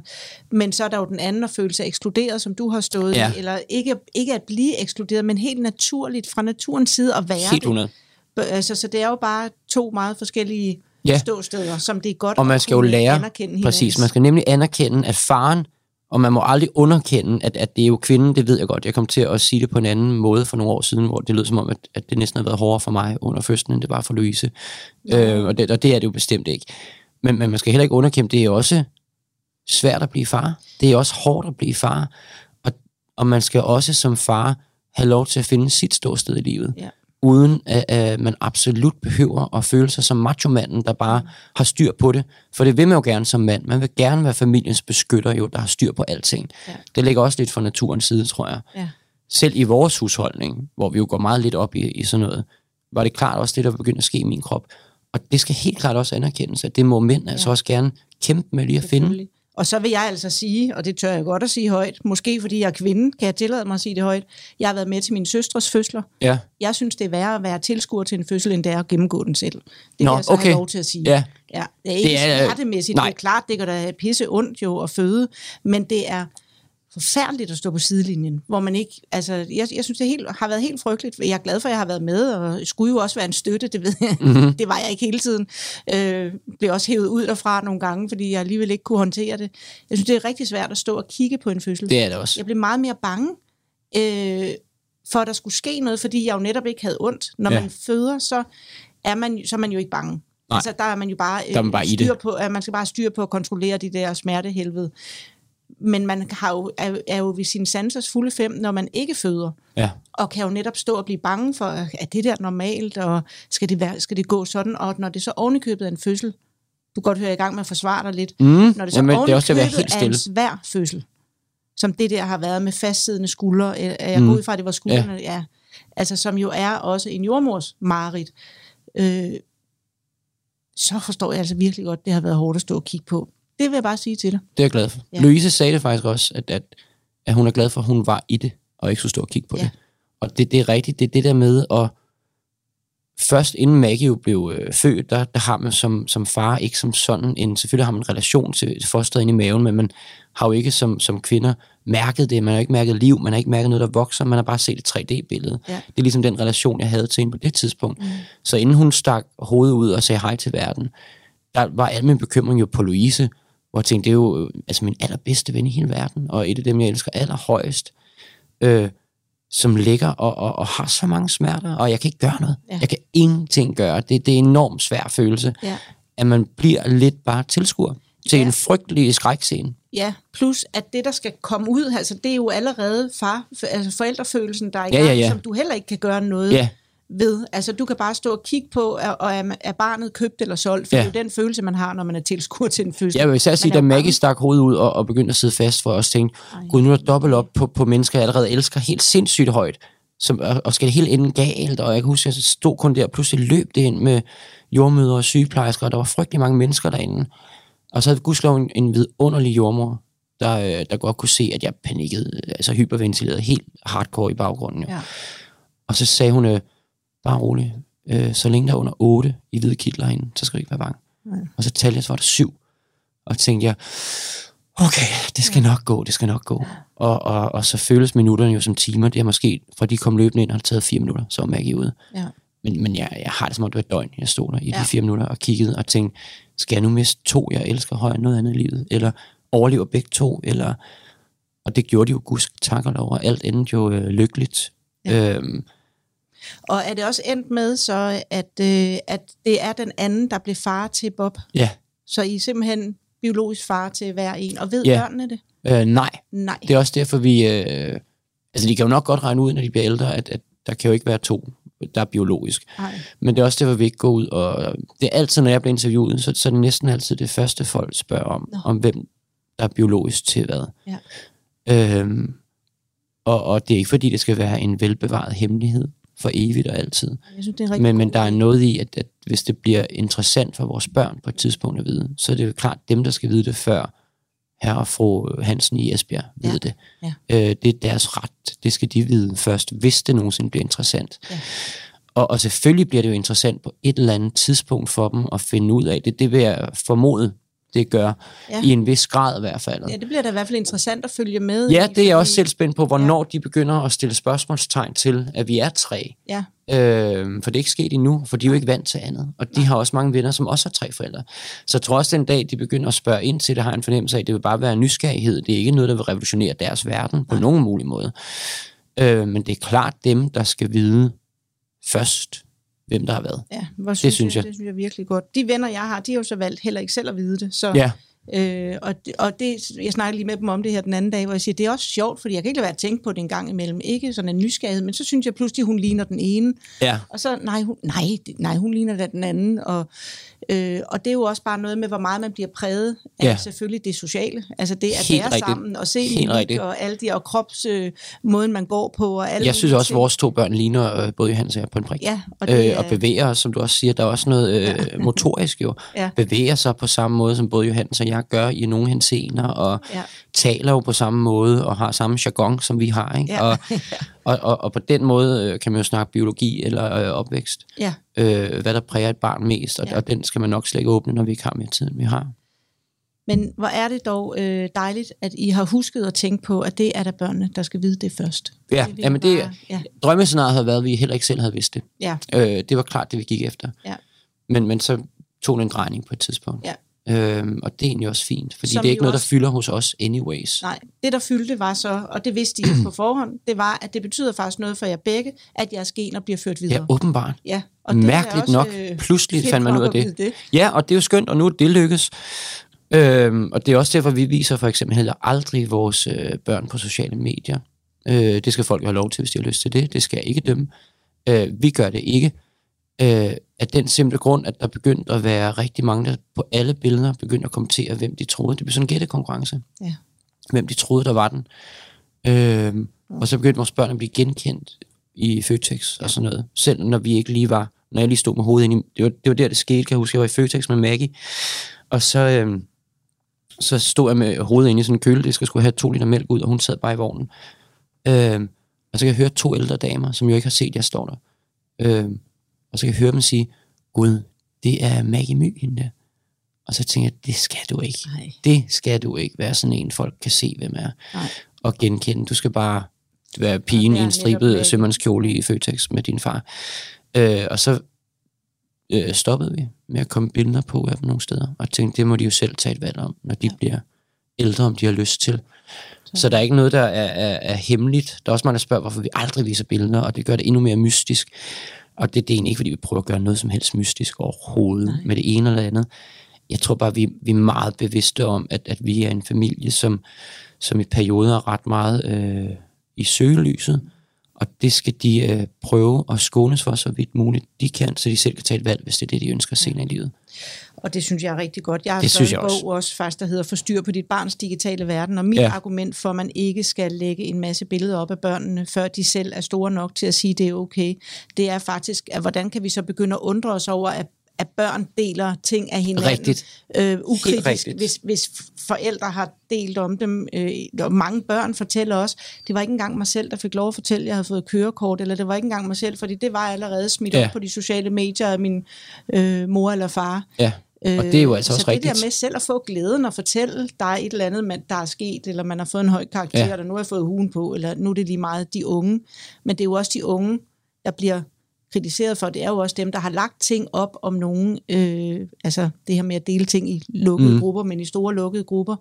men så er der jo den anden at føle sig ekskluderet, som du har stået Ja. i, eller ikke, ikke at blive ekskluderet, men helt naturligt fra naturens side at være Helt det. 100. Altså, så det er jo bare to meget forskellige Ja. ja. ståsteder, som det er godt Og man skal jo lære, anerkende præcis, hinandens. man skal nemlig anerkende, at faren, og man må aldrig underkende, at, at det er jo kvinden, det ved jeg godt. Jeg kom til at sige det på en anden måde for nogle år siden, hvor det lød som om, at, at det næsten har været hårdere for mig under fødslen, end det var for Louise. Øh, og, det, og det er det jo bestemt ikke. Men, men man skal heller ikke underkende, det er også svært at blive far. Det er også hårdt at blive far. Og, og man skal også som far have lov til at finde sit ståsted i livet. Ja. Uden at, at man absolut behøver at føle sig som machomanden, der bare har styr på det. For det vil man jo gerne som mand. Man vil gerne være familiens beskytter, jo, der har styr på alting. Ja. Det ligger også lidt fra naturens side, tror jeg. Ja. Selv i vores husholdning, hvor vi jo går meget lidt op i, i sådan noget, var det klart også det, der begyndte at ske i min krop. Og det skal helt klart også anerkendes, at det må mænd ja. altså også gerne kæmpe med lige at finde. Og så vil jeg altså sige, og det tør jeg godt at sige højt, måske fordi jeg er kvinde, kan jeg tillade mig at sige det højt. Jeg har været med til min søstres fødsler. Ja, Jeg synes, det er værre at være tilskuer til en fødsel, end det er at gennemgå den selv. Det Nå, kan jeg så okay. have lov til at sige. ja, Ja, det er ikke Det det er- er, smertemæssigt. nej. Det er klart, det gør da pisse ondt jo at føde, men det er forfærdeligt at stå på sidelinjen, hvor man ikke, altså, jeg, jeg synes, det helt, har været helt frygteligt. Jeg er glad for, at jeg har været med, og skulle jo også være en støtte, det ved jeg. Mhm. Mm-hmm. Det var jeg ikke hele tiden. Øh, blev også hævet ud derfra nogle gange, fordi jeg alligevel ikke kunne håndtere det. Jeg synes, det er rigtig svært at stå og kigge på en fødsel. det er det også. Jeg blev meget mere bange øh, for, at der skulle ske noget, fordi jeg jo netop ikke havde ondt. Når Ja. man føder, så er man, så er man jo ikke bange. Nej. Altså, der er man jo bare, øh, Der er man bare i styr det. på, at man skal bare styre på at kontrollere de der smertehelvede. Men man har jo, er, er jo ved sin sansers fulde fem, når man ikke føder, Ja. og kan jo netop stå og blive bange for, er det der normalt, og skal det, være, skal det gå sådan? Og når det så ovenikøbet er en fødsel, du kan godt høre, jeg i gang med at forsvare dig lidt, Mm. når det så Jamen, det er også ovenikøbet helt er en stille. svær fødsel, som det der har været med fastsiddende skuldre, øh, er jeg Mm. mm. ud fra, at det var skuldrene, ja. ja. Altså, som jo er også en jordmors marit. Øh, så forstår jeg altså virkelig godt, det har været hårdt at stå og kigge på. Det vil jeg bare sige til dig. Det er jeg glad for. Ja. Louise sagde det faktisk også, at, at, at hun er glad for, at hun var i det, og ikke skulle stå og kigge på Ja. det. Og det, det er rigtigt, det er det der med at først inden Maggie jo blev øh, født, der, der har man som, som far ikke som sådan en, selvfølgelig har man en relation til fosteret inde i maven, men man har jo ikke som, som kvinder mærket det, man har ikke mærket liv, man har ikke mærket noget, der vokser, man har bare set et 3D-billede. Ja. Det er ligesom den relation, jeg havde til hende på det tidspunkt. Mm. Så inden hun stak hovedet ud og sagde hej til verden, der var al min bekymring jo på Louise, hvor jeg tænkte, det er jo øh, altså min allerbedste ven i hele verden, og et af dem, jeg elsker allerhøjst, øh, som ligger og, og, og har så mange smerter, og jeg kan ikke gøre noget. Ja. Ja. Jeg kan ingenting gøre. Det, det er en enormt svær følelse, Ja. at man bliver lidt bare tilskuer til Ja. en frygtelig skrækscene. Ja, plus at det, der skal komme ud, altså det er jo allerede far, altså forældrefølelsen, der er i Ja, gang, ja, ja. som du heller ikke kan gøre noget Ja, ved. Altså du kan bare stå og kigge på, er- og er, er barnet købt eller solgt, for Ja. det er jo den følelse, man har, når man er tilskuer til en fødsel. jeg vil især sige, da Maggie stak hovedet ud og, og begyndte at sidde fast, for også tænkte, gud, nu er der dobbelt op på, på mennesker, jeg allerede elsker helt sindssygt højt, som, og, og skal det hele ende galt, og jeg kan huske, at jeg stod kun der, og pludselig løb det ind med jordmøder og sygeplejersker, og der var frygtelig mange mennesker derinde. Og så havde vi gudskelov en, en vidunderlig jordmor, der, øh, der godt kunne se, at jeg panikkede, altså hyperventilerede helt hardcore i baggrunden. Jo. Ja. Og så sagde hun, øh, bare rolig, øh, så længe der er under 8 i hvide kitler herinde, så skal du ikke være bange. Nej. Og så talte jeg, så var der syv. Og tænkte jeg, okay, det skal nok gå, det skal nok gå. Og, og, og så føles minutterne jo som timer. Det har måske, fra de kom løbende ind, har det taget fire minutter, så var Maggie ude. Ja. Men, men jeg, jeg har det som om, det var et døgn. Jeg stod der i Ja. de fire minutter og kiggede og tænkte, skal jeg nu miste to, jeg elsker højere end noget andet i livet? Eller overlever begge to? Eller... Og det gjorde de jo gusk takker over. Alt endte jo øh, lykkeligt. Ja. Øhm, Og er det også endt med så, at, øh, at det er den anden, der blev far til Bob? ja, Så I er simpelthen biologisk far til hver en, og ved Ja. børnene det? øh, nej. Nej. Det er også derfor, vi... Øh, altså, de kan jo nok godt regne ud, når de bliver ældre, at, at der kan jo ikke være to, der er biologisk. Nej. Men det er også derfor, vi ikke går ud, og det er altid, når jeg bliver interviewet, så, så er det næsten altid det første, folk spørger om, Nå. om hvem der er biologisk til hvad. Ja. Øhm, og, og det er ikke, fordi det skal være en velbevaret hemmelighed for evigt og altid. Jeg synes, det er Men, men der er noget i, at, at hvis det bliver interessant for vores børn på et tidspunkt at vide, så er det jo klart dem, der skal vide det før herre og fru Hansen i Esbjerg ved Ja, det. ja. Øh, det er deres ret. Det skal de vide først, hvis det nogensinde bliver interessant. Ja. Og, og selvfølgelig bliver det jo interessant på et eller andet tidspunkt for dem at finde ud af det. Det vil jeg formode, det gør. Ja. I en vis grad i hvert fald. Ja, det bliver da i hvert fald interessant at følge med Ja, i, det er jeg også selv spændt på, hvornår ja. de begynder at stille spørgsmålstegn til, at vi er tre. Ja, Øh, for det er ikke sket endnu, for de er jo ikke vant til andet. Og de har også mange venner, som også har tre forældre. Så jeg tror også, den dag, de begynder at spørge ind til det, har jeg en fornemmelse af, at det vil bare være nysgerrighed. Det er ikke noget, der vil revolutionere deres verden på nogen mulig måde. Øh, men det er klart dem, der skal vide først, hvem der har været. ja hvor synes synes jeg. Det synes jeg virkelig godt. De venner, jeg har, de har jo så valgt heller ikke selv at vide det. Så, Ja, øh, og, det- og det, jeg snakkede lige med dem om det her den anden dag, hvor jeg siger, det er også sjovt, fordi jeg kan ikke lade være at tænke på det en gang imellem. Ikke sådan en nysgerrighed, men så synes jeg pludselig, hun ligner den ene. ja. Og så, nej, hun, nej, nej, hun ligner da den anden. Og, øh, og det er jo også bare noget med, hvor meget man bliver præget af Ja. selvfølgelig det sociale. Altså det at Helt være rigtigt. sammen og se mimik og alle de og krops øh, måden, man går på. Og alle Jeg synes også, at vores to børn ligner øh, både Johannes og jeg på en prik. Ja, og Og, det øh, og bevæger som du også siger. Der er også noget øh, motorisk jo. Ja. Bevæger sig på samme måde, som både Johannes og jeg gør i nogle henseender, og Ja. taler jo på samme måde, og har samme jargon, som vi har. Ikke? Ja. Og, og, og, og på den måde øh, kan man jo snakke biologi eller øh, opvækst. Ja, Øh, hvad der præger et barn mest, og, Ja. og den skal man nok slet ikke åbne, når vi ikke har mere tid, end vi har. men hvor er det dog øh, dejligt, at I har husket at tænke på, at det er der børnene, der skal vide det først. Ja, jeg jamen det, bare- ja, drømmescenariet havde været, at vi heller ikke selv havde vidst det. ja, Øh, det var klart det, vi gik efter. Ja. Men, men så tog det en drejning på et tidspunkt. Ja. Øhm, og det er egentlig også fint, fordi Som det er ikke noget, der også- fylder hos os anyways. nej. Det, der fyldte, var så, og det vidste I på forhånd, det var, at det betyder faktisk noget for jer begge, at jeres gener bliver ført videre. Ja, åbenbart. Ja, og det er Mærkeligt også, nok. øh, Pludselig fandt man ud af det. det. Ja, og det er jo skønt, og nu er det lykkes. Øhm, og det er også derfor, vi viser for eksempel heller aldrig vores øh, børn på sociale medier. Øh, det skal folk jo have lov til, hvis de har lyst til det. Det skal jeg ikke dømme. Øh, vi gør det ikke. Øh, af den simple grund, at der begyndte at være rigtig mange, der på alle billeder begyndte at kommentere, hvem de troede. Det blev sådan en gættekonkurrence. Ja. Hvem de troede, der var den. Øh, og så begyndte vores børn at blive genkendt i Føtex og sådan noget. Selv når vi ikke lige var, når jeg lige stod med hovedet ind i, det var, det var der, det skete, kan jeg huske, jeg var i Føtex med Maggie, og så, øhm, så stod jeg med hovedet inde i sådan en køledisk og skulle have to liter mælk ud, og hun sad bare i vognen. Øhm, og så kan jeg høre to ældre damer, som jo ikke har set, jeg står der. Øhm, Og så kan jeg høre dem sige, Gud, det er Maggie My, hende der. Og så tænker jeg, det skal du ikke. Nej. Det skal du ikke være sådan en, folk kan se, hvem er. Nej. Og genkende. Du skal bare være pigen være i en stribet sømandskjole i Føtex med din far. Øh, og så øh, stoppede vi med at komme billeder på af dem nogle steder. Og tænkte, det må de jo selv tage et valg om, når de ja. bliver ældre, om de har lyst til. Så der er ikke noget, der er, er, er hemmeligt. Der er også mange, der spørger, hvorfor vi aldrig viser billeder, og det gør det endnu mere mystisk. Og det, det er egentlig ikke, fordi vi prøver at gøre noget som helst mystisk overhovedet Nej. med det ene eller andet. Jeg tror bare, vi, vi er meget bevidste om, at, at vi er en familie, som, som i perioder er ret meget øh, i søgelyset. Og det skal de øh, prøve at skånes for, så vidt muligt de kan, så de selv kan tage et valg, hvis det er det, de ønsker senere i livet. Og det synes jeg er rigtig godt. Jeg har Det skrevet en bog også. også faktisk, der hedder Forstyr på dit barns digitale verden. Og mit Ja. argument for, at man ikke skal lægge en masse billeder op af børnene, før de selv er store nok til at sige, at det er okay, det er faktisk, at hvordan kan vi så begynde at undre os over, at at børn deler ting af hinanden Rigtigt. øh, ukritisk, rigtigt. hvis, hvis forældre har delt om dem. Øh, og mange børn fortæller også, det var ikke engang mig selv, der fik lov at fortælle, at jeg havde fået kørekort, eller det var ikke engang mig selv, fordi det var allerede smidt ja. op på de sociale medier af min øh, mor eller far. Ja, og det er jo altså Øh, også så det rigtigt. der med selv at få glæden og fortælle dig et eller andet, man, der er sket, eller man har fået en høj karakter, Ja. eller nu har jeg fået hugen på, eller nu er det lige meget de unge. Men det er jo også de unge, der bliver kritiseret for. Det er jo også dem, der har lagt ting op om nogen, øh, altså det her med at dele ting i lukkede Mm. grupper, men i store lukkede grupper,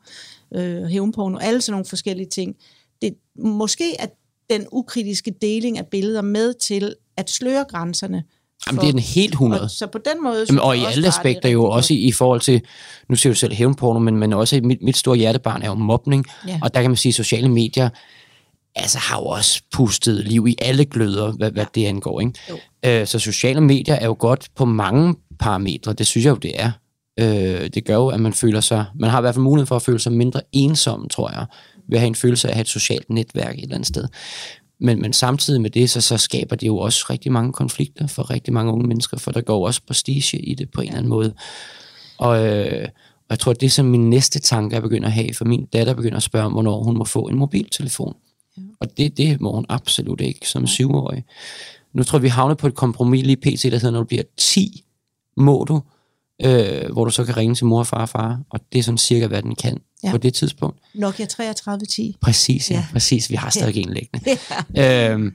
øh, hævnporno, alle sådan nogle forskellige ting. Det, måske at den ukritiske deling af billeder med til at sløre grænserne. Jamen, for- det er den helt 100. Og, så på den måde... Jamen, og i alle er aspekter jo også i, i forhold til, nu siger du selv hævnporno, men, men også i mit, mit store hjertebarn er jo mobning, Ja. og der kan man sige, at sociale medier altså, har jo også pustet liv i alle gløder, hvad, hvad det angår. Ikke? Jo. Øh, så sociale medier er jo godt på mange parametre, det synes jeg jo, det er. Øh, det gør jo, at man føler sig, man har i hvert fald mulighed for at føle sig mindre ensom, tror jeg, ved at have en følelse af at have et socialt netværk et eller andet sted. Men, men samtidig med det, så, så skaber det jo også rigtig mange konflikter for rigtig mange unge mennesker, for der går også prestige i det på en eller anden måde. Og, øh, og jeg tror, det som min næste tanke er begyndt at have, for min datter begynder at spørge om, hvornår hun må få en mobiltelefon. Ja. Og det, det må hun absolut ikke som syvårig. Nu tror jeg, vi havner på et kompromis lige pt, der hedder, når du bliver 10, må du, øh, hvor du så kan ringe til mor og far og far, og det er sådan cirka, hvad den kan ja. På det tidspunkt. Nokia 3310. Præcis, ja, ja. Præcis. Vi har stadig en liggende. Ja. Øhm,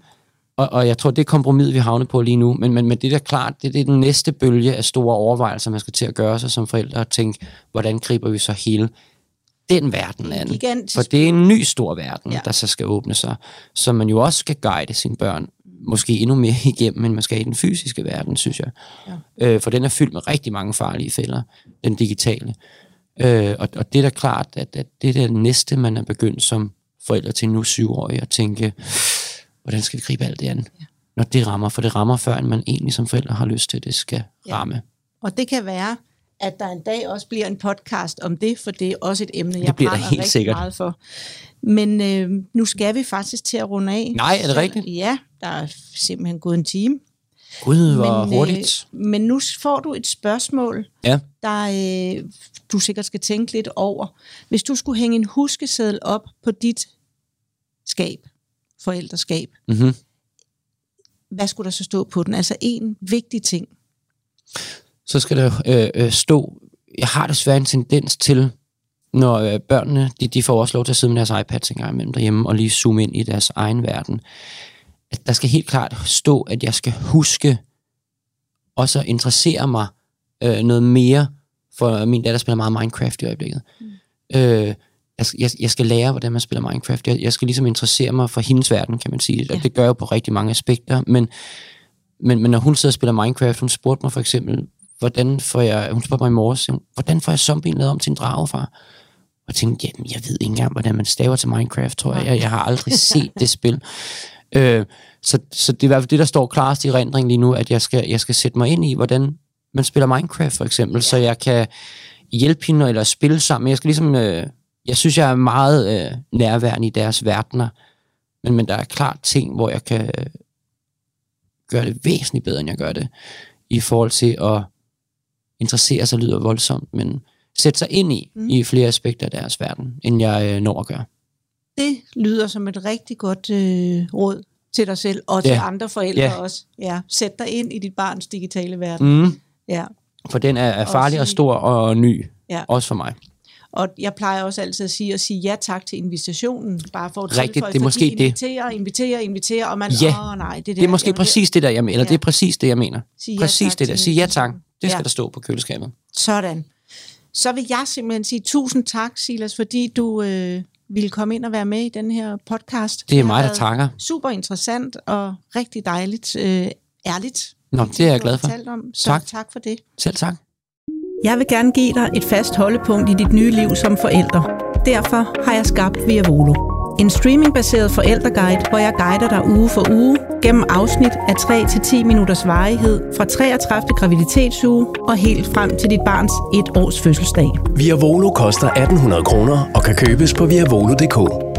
og, og jeg tror, det er kompromis, vi havner på lige nu. Men, men, men det er klart, det, det er den næste bølge af store overvejelser, man skal til at gøre sig som forældre og tænke, hvordan griber vi så hele den verden an? Gigantisk. For det er en ny stor verden. Ja. der så skal åbne sig, som man jo også skal guide sine børn, måske endnu mere igennem, end man skal i den fysiske verden, synes jeg. Ja. Øh, for den er fyldt med rigtig mange farlige fælder, den digitale. Øh, og, og det er da klart, at, at det er det næste, man er begyndt som forældre til nu syvårige at tænke, hvordan skal vi gribe alt det an? Ja. Når det rammer, for det rammer før, end man egentlig som forældre har lyst til, at det skal Ja. ramme. Og det kan være, at der en dag også bliver en podcast om det, for det er også et emne, jeg bliver der brænder helt rigtig sikkert. meget for. Men øh, nu skal vi faktisk til at runde af. Nej, er det rigtigt? Ja, der er simpelthen gået en time. Gud, hvor men, hurtigt. Øh, men nu får du et spørgsmål, Ja. der øh, du sikkert skal tænke lidt over. Hvis du skulle hænge en huskeseddel op på dit skab, forældreskab, Mm-hmm. hvad skulle der så stå på den? Altså en vigtig ting. Så skal der øh, øh, stå, jeg har desværre en tendens til, når øh, børnene, de, de får også lov til at sidde med deres iPads en gang imellem derhjemme, og lige zoome ind i deres egen verden, at der skal helt klart stå, at jeg skal huske også at interessere mig øh, noget mere, for min datter spiller meget Minecraft i øjeblikket. Mm. Øh, jeg, jeg, jeg skal lære, hvordan man spiller Minecraft. Jeg, jeg skal ligesom interessere mig for hendes verden, kan man sige. Og Ja. det gør jeg jo på rigtig mange aspekter, men men, men når hun sidder og spiller Minecraft, hun spurgte mig for eksempel, hvordan får jeg, hun spurgte mig i morges, hvordan får jeg zombien lavet om til en dragefar? Og jeg tænkte, jamen, jeg ved ikke engang, hvordan man staver til Minecraft, tror jeg. Jeg, jeg har aldrig set det spil. Øh, så, så det er i hvert fald det, der står klarest i rendring lige nu, at jeg skal, jeg skal sætte mig ind i, hvordan man spiller Minecraft for eksempel, så jeg kan hjælpe hende eller spille sammen. Jeg skal ligesom, øh, jeg synes, jeg er meget øh, nærværende i deres verdener, men, men der er klart ting, hvor jeg kan øh, gøre det væsentligt bedre, end jeg gør det, i forhold til at interessere sig, lyder voldsomt, men sætte sig ind i, mm. i flere aspekter af deres verden, end jeg øh, når at gøre. Det lyder som et rigtig godt øh, råd til dig selv, og til Ja. andre forældre Ja. også. Ja, sæt dig ind i dit barns digitale verden. Mm, Ja. for den er, er farlig og sige- stor og ny. Ja. Også for mig. Og jeg plejer også altid at sige, at sige ja tak til invitationen, bare for at Rigtigt, tilføje, det er måske det. inviterer, inviterer, inviterer, og man, Ja. åh nej, det, Det er måske præcis det der, jeg mener. Eller Ja. det er præcis det, jeg mener. Sig ja præcis det der. Sig ja tak. Det skal Ja. der stå på køleskabet. Sådan. Så vil jeg simpelthen sige tusind tak, Silas, fordi du øh, ville komme ind og være med i den her podcast. Det er mig, der takker. Super interessant og rigtig dejligt, øh, ærligt. Nå, det er jeg glad for. Om. Så Tak. tak for det. Selv tak. Jeg vil gerne give dig et fast holdepunkt i dit nye liv som forælder. Derfor har jeg skabt Via Volo. En streamingbaseret forældreguide, hvor jeg guider dig uge for uge gennem afsnit af 3-10 minutters varighed fra 33. graviditetsuge og helt frem til dit barns et års fødselsdag. Via Volo koster 1800 kroner og kan købes på viavolo.dk.